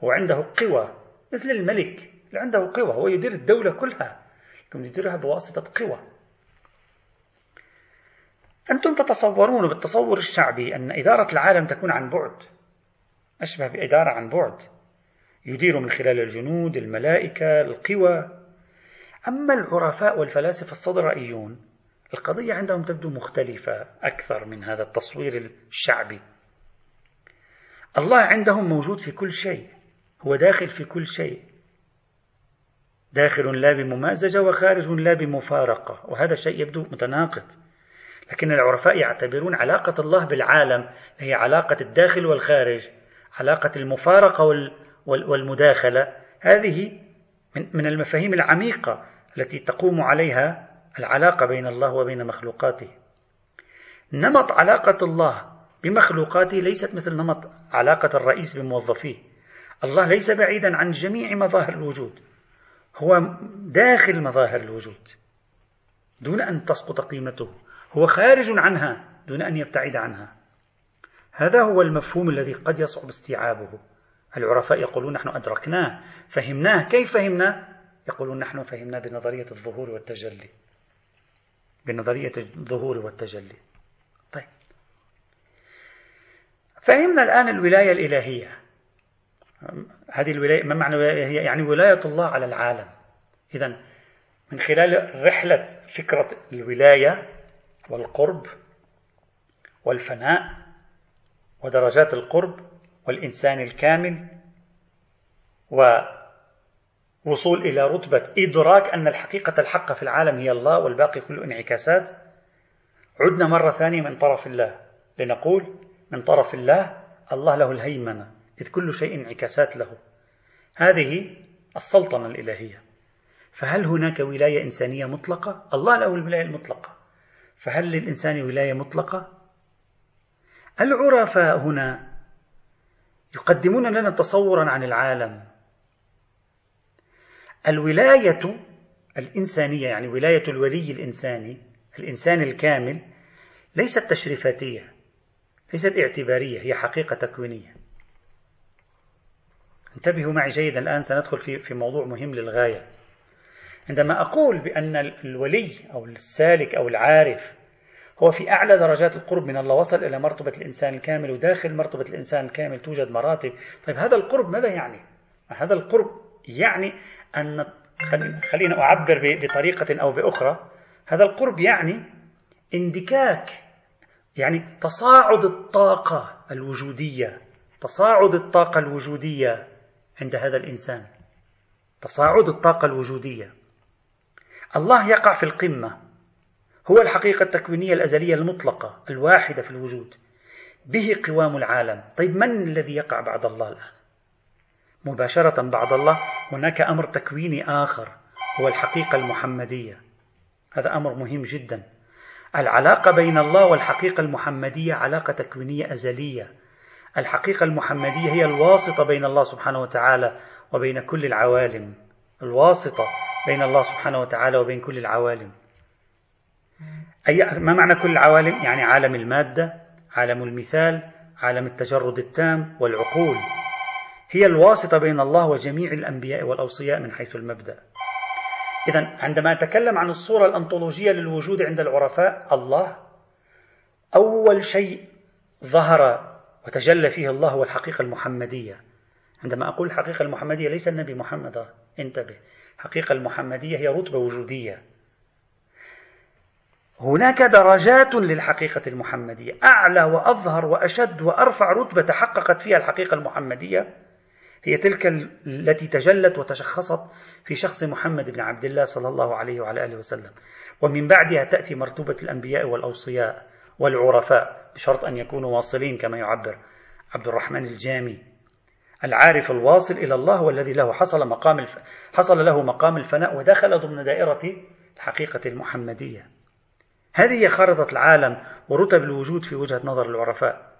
وعنده قوى مثل الملك اللي عنده قوى هو يدير الدولة كلها لكن يديرها بواسطة قوى أنتم تتصورون بالتصور الشعبي أن إدارة العالم تكون عن بعد أشبه بإدارة عن بعد يدير من خلال الجنود الملائكة القوى. أما العرفاء والفلاسفة الصدرائيون القضية عندهم تبدو مختلفة أكثر من هذا التصوير الشعبي. الله عندهم موجود في كل شيء هو داخل في كل شيء. داخل لا بممازجة وخارج لا بمفارقة وهذا شيء يبدو متناقض. لكن العرفاء يعتبرون علاقة الله بالعالم هي علاقة الداخل والخارج علاقة المفارقة والمداخلة. هذه من المفاهيم العميقة التي تقوم عليها العلاقة بين الله وبين مخلوقاته. نمط علاقة الله بمخلوقاته ليست مثل نمط علاقة الرئيس بموظفيه. الله ليس بعيدا عن جميع مظاهر الوجود هو داخل مظاهر الوجود. دون أن تسقط قيمته. هو خارج عنها دون أن يبتعد عنها. هذا هو المفهوم الذي قد يصعب استيعابه. العرفاء يقولون نحن أدركناه. فهمناه. كيف فهمناه يقولون نحن فهمناه بنظرية الظهور والتجلي. بنظرية الظهور والتجلي. طيب. فهمنا الآن الولاية الإلهية. هذه الولاية ما معنى هي يعني ولاية الله على العالم. إذا من خلال رحلة فكرة الولاية والقرب والفناء ودرجات القرب والإنسان الكامل ووصول إلى رتبة إدراك أن الحقيقة الحقة في العالم هي الله والباقي كله انعكاسات. عدنا مرة ثانية من طرف الله لنقول من طرف الله الله له الهيمنة إذ كل شيء انعكاسات له. هذه السلطنة الإلهية. فهل هناك ولاية إنسانية مطلقة؟ الله له الولاية المطلقة. فهل للإنسان ولاية مطلقة؟ العرفاء هنا يقدمون لنا تصورا عن العالم. الولاية الإنسانية يعني ولاية الولي الإنساني الإنسان الكامل ليست تشريفاتية ليست اعتبارية هي حقيقة تكوينية. انتبهوا معي جيدا الآن سندخل في في موضوع مهم للغاية. عندما أقول بأن الولي أو السالك أو العارف هو في أعلى درجات القرب من الله وصل إلى مرتبة الإنسان الكامل وداخل مرتبة الإنسان الكامل توجد مراتب. طيب هذا القرب ماذا يعني؟ هذا القرب يعني أن خلينا أعبر بطريقة أو بأخرى. هذا القرب يعني اندكاك يعني تصاعد الطاقة الوجودية تصاعد الطاقة الوجودية عند هذا الإنسان. تصاعد الطاقة الوجودية. الله يقع في القمة. هو الحقيقة التكوينية الأزلية المطلقة الواحدة في الوجود. به قوام العالم. طيب من الذي يقع بعد الله الآن؟ مباشرة بعد الله هناك أمر تكويني آخر هو الحقيقة المحمدية. هذا أمر مهم جدا. العلاقة بين الله والحقيقة المحمدية علاقة تكوينية أزلية. الحقيقة المحمدية هي الواسطة بين الله سبحانه وتعالى وبين كل العوالم. الواسطة بين الله سبحانه وتعالى وبين كل العوالم. أي ما معنى كل العوالم؟ يعني عالم المادة عالم المثال عالم التجرد التام والعقول. هي الواسطة بين الله وجميع الأنبياء والأوصياء من حيث المبدأ. إذا عندما أتكلم عن الصورة الأنطولوجية للوجود عند العرفاء الله أول شيء ظهر وتجلى فيه الله هو الحقيقة المحمدية. عندما أقول الحقيقة المحمدية ليس النبي محمد انتبه. الحقيقة المحمدية هي رتبة وجودية. هناك درجات للحقيقة المحمدية. أعلى وأظهر وأشد وأرفع رتبة تحققت فيها الحقيقة المحمدية هي تلك التي تجلت وتشخصت في شخص محمد بن عبد الله صلى الله عليه وعلى آله وسلم. ومن بعدها تأتي مرتبة الأنبياء والأوصياء والعرفاء بشرط أن يكونوا واصلين كما يعبر عبد الرحمن الجامي. العارف الواصل إلى الله والذي له حصل مقام الف... حصل له مقام الفناء ودخل ضمن دائرة الحقيقة المحمدية. هذه هي خارطة العالم ورتب الوجود في وجهة نظر العرفاء.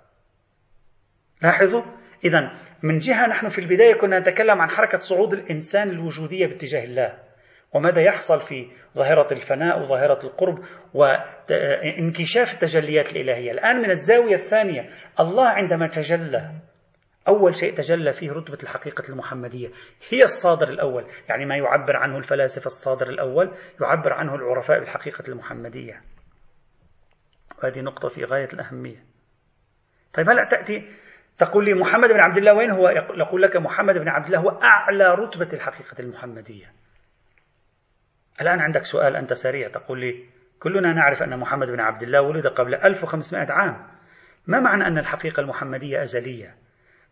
لاحظوا؟ إذا من جهة نحن في البداية كنا نتكلم عن حركة صعود الإنسان الوجودية باتجاه الله وماذا يحصل في ظاهرة الفناء وظاهرة القرب وانكشاف التجليات الإلهية. الآن من الزاوية الثانية الله عندما تجلى أول شيء تجلى فيه رتبة الحقيقة المحمدية. هي الصادر الأول يعني ما يعبر عنه الفلاسفة الصادر الأول يعبر عنه العرفاء بالحقيقة المحمدية. وهذه نقطة في غاية الأهمية. طيب هلا تأتي تقول لي محمد بن عبد الله وين هو؟ يقول لك محمد بن عبد الله هو أعلى رتبة الحقيقة المحمدية. الآن عندك سؤال أنت سريع تقول لي كلنا نعرف أن محمد بن عبد الله ولد قبل 1500 عام. ما معنى أن الحقيقة المحمدية أزلية؟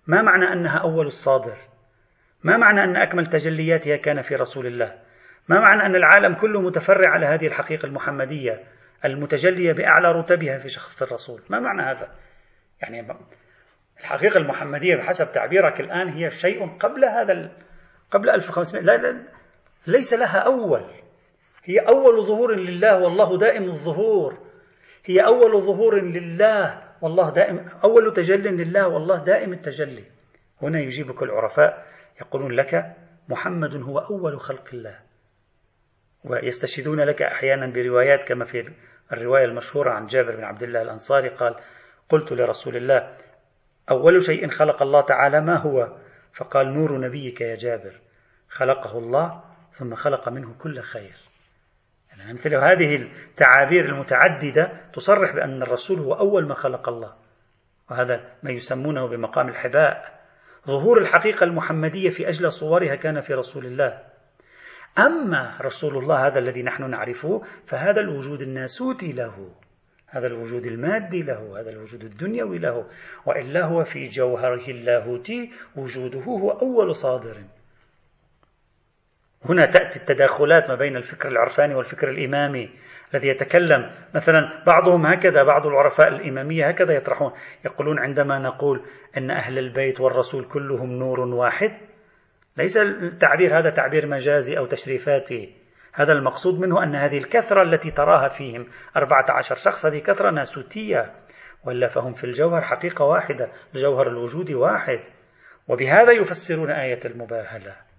ما معنى أنها أول الصادر؟ ما معنى أن أكمل تجلياتها كان في رسول الله؟ ما معنى أن العالم كله متفرع على هذه الحقيقة المحمدية المتجلية بأعلى رتبها في شخص الرسول؟ ما معنى هذا؟ يعني الحقيقة المحمدية بحسب تعبيرك الآن هي شيء قبل هذا قبل 1500 لا, لا ليس لها أول. هي أول ظهور لله والله دائم الظهور. هي أول ظهور لله. والله دائم أول تجل لله والله دائم التجلي. هنا يجيبك العرفاء يقولون لك محمد هو أول خلق الله. ويستشهدون لك أحيانا بروايات كما في الرواية المشهورة عن جابر بن عبد الله الأنصاري قال قلت لرسول الله أول شيء خلق الله تعالى ما هو؟ فقال نور نبيك يا جابر خلقه الله ثم خلق منه كل خير. يعني مثل هذه التعابير المتعددة تصرح بأن الرسول هو أول ما خلق الله. وهذا ما يسمونه بمقام الحباء. ظهور الحقيقة المحمدية في أجل صورها كان في رسول الله. أما رسول الله هذا الذي نحن نعرفه فهذا الوجود الناسوتي له. هذا الوجود المادي له. هذا الوجود الدنيوي له. وإلا هو في جوهره اللاهوتي وجوده هو أول صادر. هنا تأتي التداخلات ما بين الفكر العرفاني والفكر الإمامي الذي يتكلم. مثلا بعضهم هكذا بعض العرفاء الإمامية هكذا يطرحون. يقولون عندما نقول أن أهل البيت والرسول كلهم نور واحد ليس التعبير هذا تعبير مجازي أو تشريفاتي. هذا المقصود منه أن هذه الكثرة التي تراها فيهم أربعة عشر شخص هذه كثرة ناسوتية. ولا فهم في الجوهر حقيقة واحدة الجوهر الوجود واحد. وبهذا يفسرون آية المباهلة.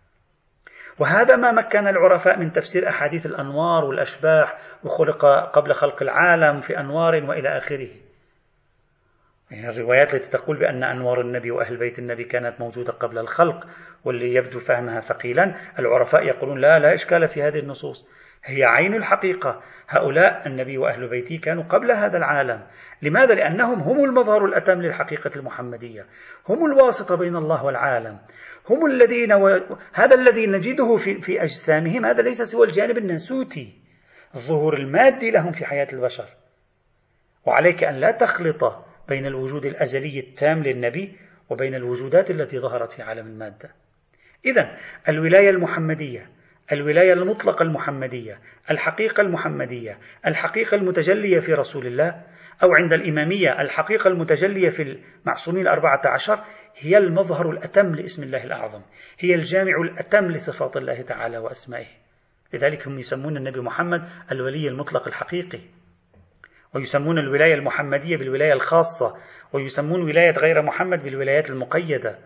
وهذا ما مكن العرفاء من تفسير أحاديث الأنوار والأشباح وخلق قبل خلق العالم في أنوار وإلى آخره. يعني الروايات التي تقول بأن أنوار النبي وأهل بيت النبي كانت موجودة قبل الخلق واللي يبدو فهمها ثقيلا العرفاء يقولون لا لا إشكال في هذه النصوص. هي عين الحقيقة. هؤلاء النبي وأهل بيته كانوا قبل هذا العالم. لماذا؟ لأنهم هم المظهر الأتم للحقيقة المحمدية. هم الواسطة بين الله والعالم. هم الذين و... هذا الذي نجده في, في أجسامهم هذا ليس سوى الجانب الناسوتي. الظهور المادي لهم في حياة البشر. وعليك أن لا تخلط بين الوجود الأزلي التام للنبي وبين الوجودات التي ظهرت في عالم المادة. إذا الولاية المحمدية الولاية المطلقة المحمدية الحقيقة المحمدية الحقيقة المتجلية في رسول الله أو عند الإمامية الحقيقة المتجلية في المعصومين الأربعة عشر هي المظهر الأتم لاسم الله الأعظم. هي الجامع الأتم لصفات الله تعالى وأسمائه. لذلك هم يسمون النبي محمد الولي المطلق الحقيقي. ويسمون الولاية المحمدية بالولاية الخاصة. ويسمون ولاية غير محمد بالولايات المقيدة.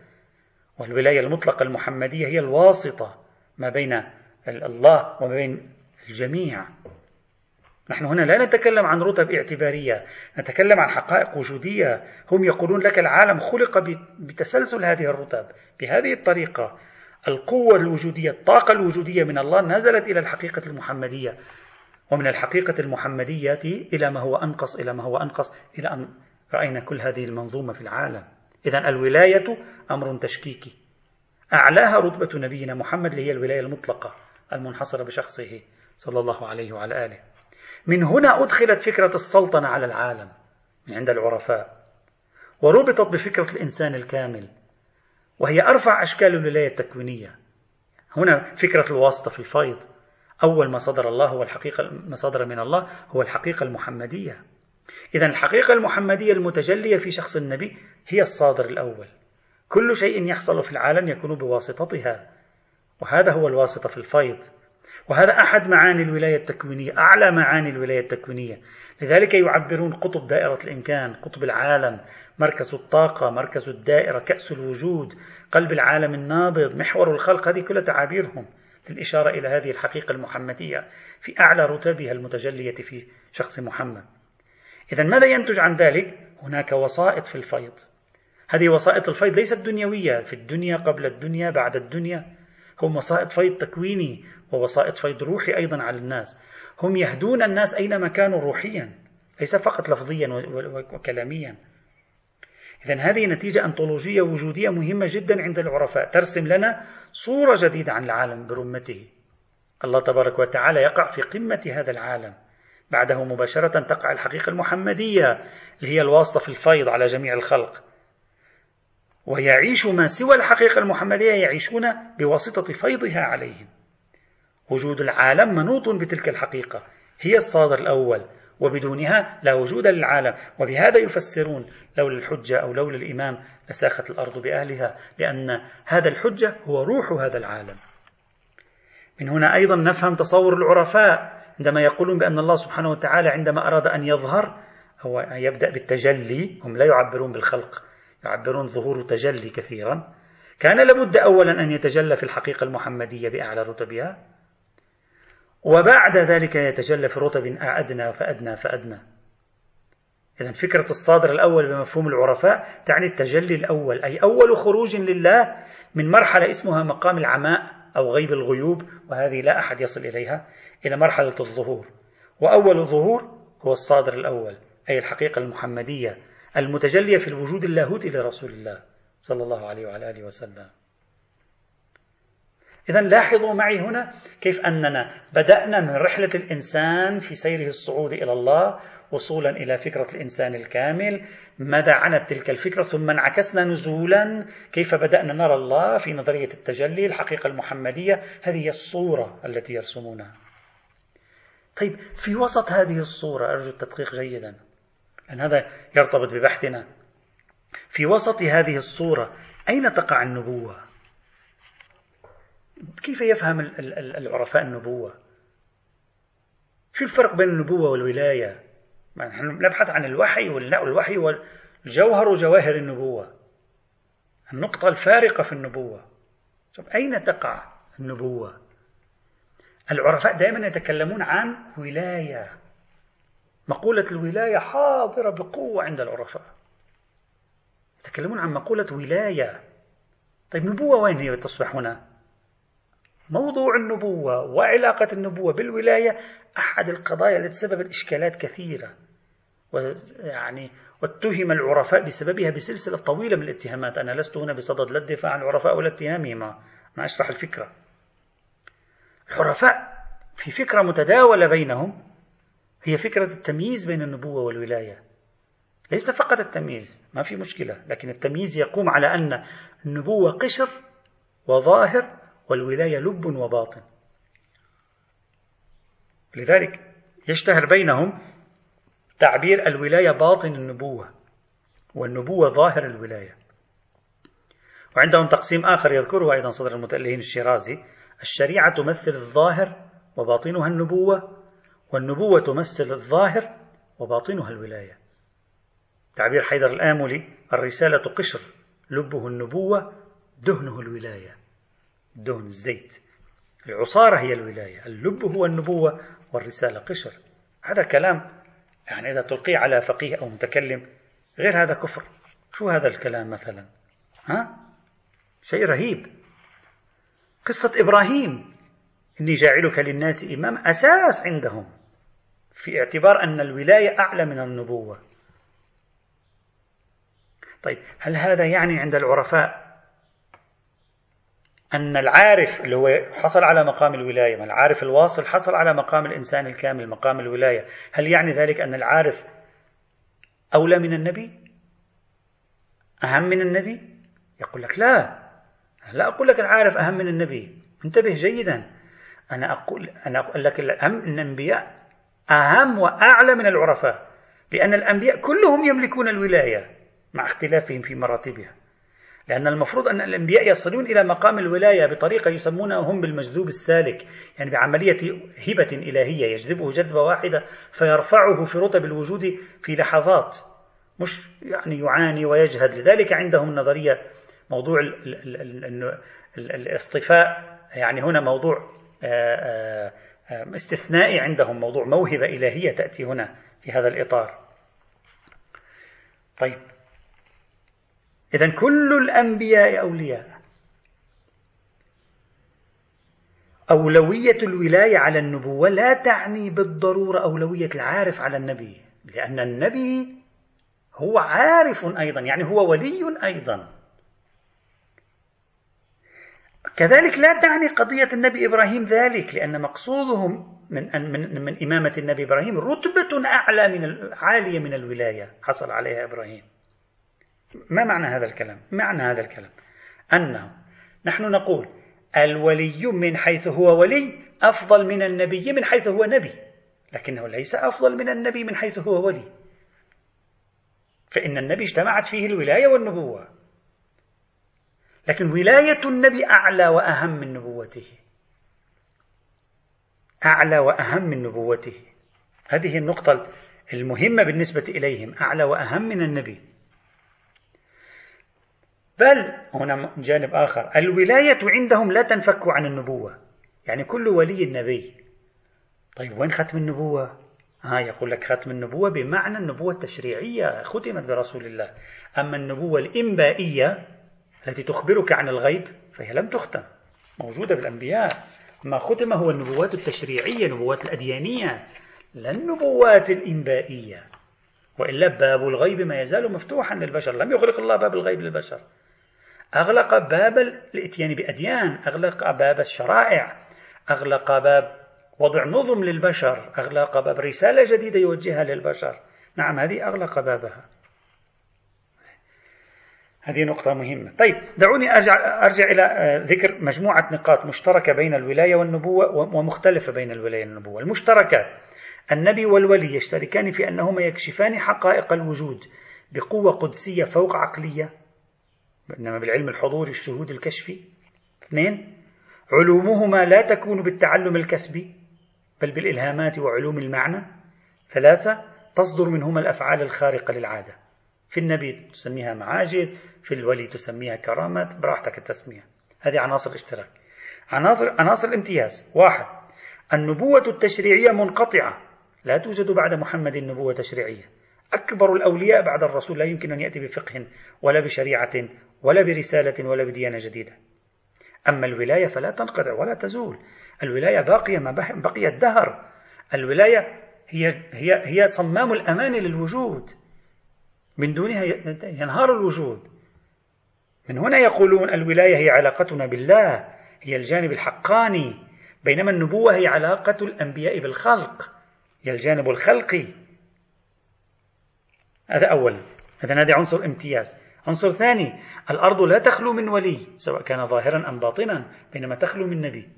والولاية المطلقة المحمدية هي الواسطة ما بين الله وما بين الجميع. نحن هنا لا نتكلم عن رتب اعتبارية نتكلم عن حقائق وجودية. هم يقولون لك العالم خلق بتسلسل هذه الرتب بهذه الطريقة. القوة الوجودية الطاقة الوجودية من الله نزلت إلى الحقيقة المحمدية. ومن الحقيقة المحمدية إلى ما هو أنقص إلى ما هو أنقص إلى أن رأينا كل هذه المنظومة في العالم. إذا الولاية أمر تشكيكي. أعلاها رتبة نبينا محمد اللي هي الولاية المطلقة المنحصرة بشخصه صلى الله عليه وعلى آله. من هنا أدخلت فكرة السلطنة على العالم عند العرفاء وربطت بفكرة الإنسان الكامل وهي أرفع أشكال الولاية التكوينية. هنا فكرة الواسطة في الفيض. أول ما صدر الله هو الحقيقة ما صدر من الله هو الحقيقة المحمدية. إذا الحقيقة المحمدية المتجلية في شخص النبي هي الصادر الأول. كل شيء يحصل في العالم يكون بواسطتها وهذا هو الواسطة في الفيض. وهذا أحد معاني الولاية التكوينية أعلى معاني الولاية التكوينية. لذلك يعبرون قطب دائرة الإمكان قطب العالم مركز الطاقة مركز الدائرة كأس الوجود قلب العالم النابض محور الخلق. هذه كلها تعابيرهم للإشارة إلى هذه الحقيقة المحمدية في أعلى رتبها المتجلية في شخص محمد. إذا ماذا ينتج عن ذلك؟ هناك وسائط في الفيض. هذه وسائط الفيض ليست دنيوية في الدنيا قبل الدنيا بعد الدنيا. هم وسائط فيض تكويني ووسائط فيض روحي أيضا على الناس. هم يهدون الناس أينما كانوا روحيا ليس فقط لفظيا وكلاميا. إذا هذه نتيجة أنطولوجية وجودية مهمة جدا عند العرفاء. ترسم لنا صورة جديدة عن العالم برمته. الله تبارك وتعالى يقع في قمة هذا العالم. بعده مباشرة تقع الحقيقة المحمدية اللي هي الواسطة في الفيض على جميع الخلق. ويعيش ما سوى الحقيقة المحمدية يعيشون بواسطة فيضها عليهم. وجود العالم منوط بتلك الحقيقة هي الصادر الأول وبدونها لا وجود للعالم. وبهذا يفسرون لولا الحجة أو لولا الإمام لساخت الأرض بأهلها لأن هذا الحجة هو روح هذا العالم. من هنا أيضا نفهم تصور العرفاء عندما يقولون بأن الله سبحانه وتعالى عندما أراد أن يظهر هو يبدأ بالتجلي هم لا يعبرون بالخلق. يعبرون ظهور تجلي كثيرا. كان لابد أولا أن يتجلى في الحقيقة المحمدية بأعلى رتبها وبعد ذلك يتجلى في رتب أدنى فأدنى فأدنى. إذا فكرة الصادر الأول بمفهوم العرفاء تعني التجلي الأول أي أول خروج لله من مرحلة اسمها مقام العماء أو غيب الغيوب وهذه لا أحد يصل إليها إلى مرحلة الظهور. وأول ظهور هو الصادر الأول أي الحقيقة المحمدية. المتجلية في الوجود اللاهوتي لرسول الله صلى الله عليه وعلى آله وسلم. إذا لاحظوا معي هنا كيف أننا بدأنا من رحلة الإنسان في سيره الصعود إلى الله وصولا إلى فكرة الإنسان الكامل. ماذا عنت تلك الفكرة؟ ثم انعكسنا نزولا كيف بدأنا نرى الله في نظرية التجلي الحقيقة المحمدية. هذه هي الصورة التي يرسمونها. طيب في وسط هذه الصورة أرجو التدقيق جيدا. لأن هذا يرتبط ببحثنا في وسط هذه الصورة أين تقع النبوة؟ كيف يفهم العرفاء النبوة؟ شو الفرق بين النبوة والولاية؟ نحن نبحث عن الوحي والوحي والجوهر وجواهر النبوة النقطة الفارقة في النبوة طب أين تقع النبوة؟ العرفاء دائما يتكلمون عن ولاية مقولة الولاية حاضرة بقوة عند العرفاء. يتكلمون عن مقولة ولاية. طيب نبوة وين هي تصبح هنا؟ موضوع النبوة وعلاقة النبوة بالولاية أحد القضايا التي سببت إشكالات كثيرة ويعني واتهم العرفاء بسببها بسلسلة طويلة من الاتهامات. أنا لست هنا بصدد لا الدفاع عن العرفاء ولا اتهامهم أنا أشرح الفكرة. العرفاء في فكرة متداولة بينهم. هي فكرة التمييز بين النبوة والولاية. ليس فقط التمييز ما في مشكلة لكن التمييز يقوم على أن النبوة قشر وظاهر والولاية لب وباطن. لذلك يشتهر بينهم تعبير الولاية باطن النبوة والنبوة ظاهر الولاية. وعندهم تقسيم آخر يذكره أيضا صدر المتألهين الشيرازي الشريعة تمثل الظاهر وباطنها النبوة والنبوة تمثل الظاهر وباطنها الولاية. تعبير حيدر الآملي الرسالة قشر لبه النبوة دهنه الولاية. دهن الزيت. العصارة هي الولاية. اللب هو النبوة والرسالة قشر. هذا كلام يعني إذا تلقيه على فقيه أو متكلم غير هذا كفر. شو هذا الكلام مثلا؟ ها؟ شيء رهيب. قصة إبراهيم. إني جاعلك للناس إمام أساس عندهم في اعتبار أن الولاية أعلى من النبوة. طيب هل هذا يعني عند العرفاء أن العارف اللي هو حصل على مقام الولاية العارف الواصل حصل على مقام الإنسان الكامل مقام الولاية هل يعني ذلك أن العارف أولى من النبي؟ أهم من النبي؟ يقول لك لا لا أقول لك العارف أهم من النبي انتبه جيدا. أنا أقول أنا أقول لك الأهم الأنبياء أهم وأعلى من العرفاء لأن الأنبياء كلهم يملكون الولاية مع اختلافهم في مراتبها. لأن المفروض أن الأنبياء يصلون إلى مقام الولاية بطريقة يسمونها هم بالمجذوب السالك يعني بعملية هبة إلهية يجذبه جذبة واحدة فيرفعه في رتب الوجود في لحظات مش يعني يعاني ويجهد. لذلك عندهم نظرية موضوع الاصطفاء يعني هنا موضوع استثنائي عندهم موضوع موهبة إلهية تأتي هنا في هذا الإطار. طيب. إذا كل الأنبياء أولياء. أولوية الولاية على النبوة لا تعني بالضرورة أولوية العارف على النبي لأن النبي هو عارف أيضا يعني هو ولي أيضا. كذلك لا تعني قضية النبي إبراهيم ذلك لأن مقصودهم من من من إمامة النبي إبراهيم رتبة أعلى من عالية من الولاية حصل عليها إبراهيم. ما معنى هذا الكلام؟ معنى هذا الكلام أنه نحن نقول الولي من حيث هو ولي أفضل من النبي من حيث هو نبي، لكنه ليس أفضل من النبي من حيث هو ولي. فإن النبي اجتمعت فيه الولاية والنبوة. لكن ولاية النبي أعلى وأهم من نبوته. أعلى وأهم من نبوته. هذه النقطة المهمة بالنسبة إليهم أعلى وأهم من النبي. بل هنا جانب آخر الولاية عندهم لا تنفك عن النبوة. يعني كل ولي النبي. طيب وين ختم النبوة؟ ها يقول لك ختم النبوة بمعنى النبوة التشريعية ختمت برسول الله. أما النبوة الإنبائية التي تخبرك عن الغيب فهي لم تختم. موجودة بالأنبياء ما ختم هو النبوات التشريعية النبوات الأديانية لا النبوات الإنبائية. وإلا باب الغيب ما يزال مفتوحا للبشر. لم يغلق الله باب الغيب للبشر. أغلق باب الإتيان بأديان أغلق باب الشرائع أغلق باب وضع نظم للبشر أغلق باب رسالة جديدة يوجهها للبشر. نعم هذه أغلق بابها. هذه نقطة مهمة. طيب دعوني أرجع, أرجع إلى آه، ذكر مجموعة نقاط مشتركة بين الولاية والنبوة ومختلفة بين الولاية والنبوة. المشتركات النبي والولي يشتركان في أنهما يكشفان حقائق الوجود بقوة قدسية فوق عقلية إنما بالعلم الحضوري الشهود الكشفي. اثنين علومهما لا تكون بالتعلم الكسبي بل بالإلهامات وعلوم المعنى. ثلاثة تصدر منهما الأفعال الخارقة للعادة. في النبي تسميها معاجز في الولي تسميها كرامات براحتك التسمية. هذه عناصر الاشتراك. عناصر, عناصر الامتياز. واحد النبوة التشريعية منقطعة. لا توجد بعد محمد نبوة تشريعية. أكبر الأولياء بعد الرسول. لا يمكن أن يأتي بفقه ولا بشريعة ولا برسالة ولا بديانة جديدة. أما الولاية فلا تنقطع ولا تزول. الولاية باقية ما بقي الدهر. الولاية هي هي هي صمام الأمان للوجود. من دونها ينهار الوجود. من هنا يقولون الولاية هي علاقتنا بالله هي الجانب الحقاني. بينما النبوة هي علاقة الأنبياء بالخلق هي الجانب الخلقي. هذا أولا هذا هذا عنصر امتياز. عنصر ثاني الأرض لا تخلو من ولي سواء كان ظاهرا أم باطنا بينما تخلو من نبي.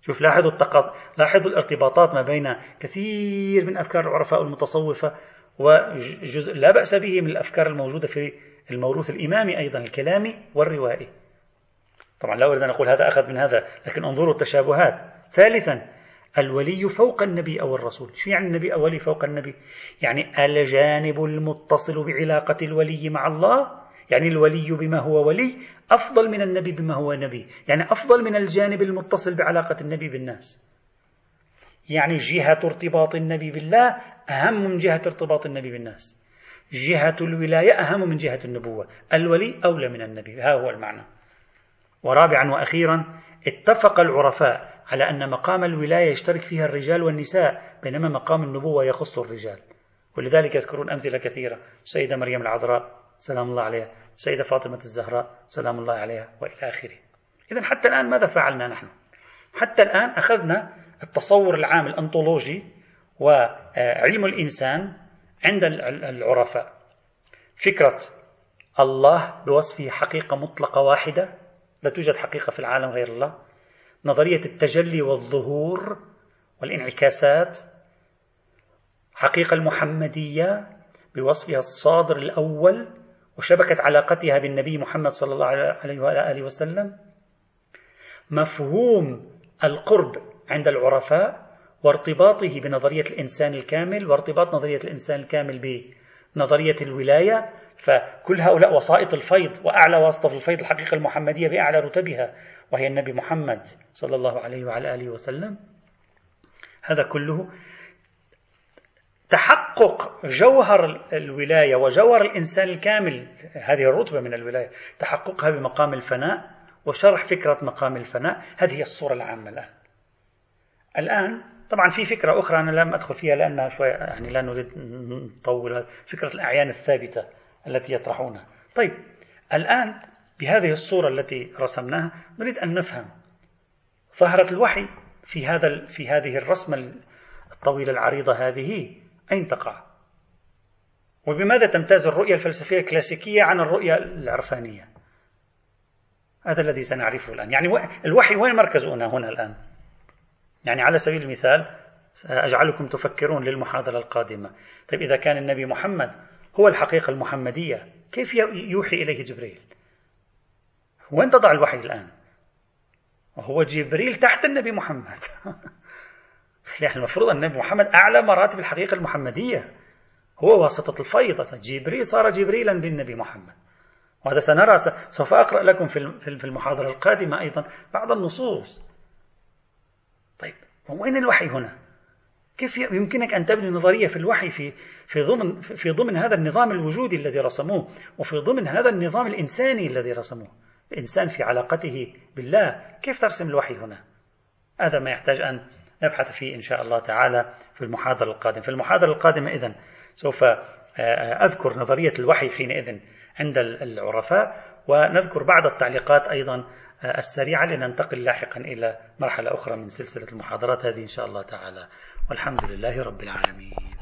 شوف لاحظوا التقاط لاحظوا الارتباطات ما بين كثير من أفكار العرفاء المتصوفة وجزء لا بأس به من الأفكار الموجودة في الموروث الإمامي أيضا الكلامي والروائي. طبعا لا أريد أن أقول هذا أخذ من هذا لكن انظروا التشابهات. ثالثا الولي فوق النبي أو الرسول. شو يعني النبي أو ولي فوق النبي؟ يعني الجانب المتصل بعلاقة الولي مع الله؟ يعني الولي بما هو ولي أفضل من النبي بما هو نبي. يعني أفضل من الجانب المتصل بعلاقة النبي بالناس. يعني جهة ارتباط النبي بالله أهم من جهة ارتباط النبي بالناس. جهة الولاية أهم من جهة النبوة. الولي أولى من النبي. ها هو المعنى. ورابعا وأخيرا اتفق العرفاء على أن مقام الولاية يشترك فيها الرجال والنساء بينما مقام النبوة يخص الرجال. ولذلك يذكرون أمثلة كثيرة. السيدة مريم العذراء سلام الله عليها. السيدة فاطمة الزهراء سلام الله عليها. وإلى آخره. إذا حتى الآن ماذا فعلنا نحن؟ حتى الآن أخذنا التصور العام الأنطولوجي وعلم الإنسان عند العرفاء. فكرة الله بوصفه حقيقة مطلقة واحدة لا توجد حقيقة في العالم غير الله. نظرية التجلي والظهور والانعكاسات حقيقة المحمدية بوصفها الصادر الأول وشبكة علاقتها بالنبي محمد صلى الله عليه وآله وسلم. مفهوم القرب عند العرفاء وارتباطه بنظرية الإنسان الكامل وارتباط نظرية الإنسان الكامل بنظرية الولاية. فكل هؤلاء وسائط الفيض وأعلى واسطة في الفيض الحقيقة المحمدية بأعلى رتبها وهي النبي محمد صلى الله عليه وعلى آله وسلم. هذا كله تحقق جوهر الولاية وجوهر الإنسان الكامل هذه الرتبة من الولاية تحققها بمقام الفناء وشرح فكرة مقام الفناء. هذه هي الصورة العامة الآن. الآن طبعا في فكرة أخرى أنا لم أدخل فيها لأنها شوي يعني لا نريد نطول فكرة الأعيان الثابتة التي يطرحونها طيب الآن بهذه الصورة التي رسمناها نريد أن نفهم ظهرت الوحي في هذا في هذه الرسمة الطويلة العريضة هذه أين تقع؟ وبماذا تمتاز الرؤية الفلسفية الكلاسيكية عن الرؤية العرفانية؟ هذا الذي سنعرفه الآن يعني الوحي وين مركزه هنا الآن؟ يعني على سبيل المثال سأجعلكم تفكرون للمحاضرة القادمة. طيب إذا كان النبي محمد هو الحقيقة المحمدية كيف يوحي إليه جبريل؟ وين تضع الوحي الآن؟ وهو جبريل تحت النبي محمد. يعني المفروض أن النبي محمد أعلى مراتب الحقيقة المحمدية. هو واسطة الفيض جبريل صار جبريلا بالنبي محمد. وهذا سنرى سوف أقرأ لكم في المحاضرة القادمة أيضا بعض النصوص. وين الوحي هنا؟ كيف يمكنك أن تبني نظرية في الوحي في في ضمن في ضمن هذا النظام الوجودي الذي رسموه وفي ضمن هذا النظام الإنساني الذي رسموه؟ الإنسان في علاقته بالله كيف ترسم الوحي هنا؟ هذا ما يحتاج أن نبحث فيه إن شاء الله تعالى في المحاضرة القادمة. في المحاضرة القادمة إذن سوف آه، آه، أذكر نظرية الوحي حينئذ عند العرفاء ونذكر بعض التعليقات أيضا السريعة لننتقل لاحقا إلى مرحلة أخرى من سلسلة المحاضرات هذه إن شاء الله تعالى. والحمد لله رب العالمين.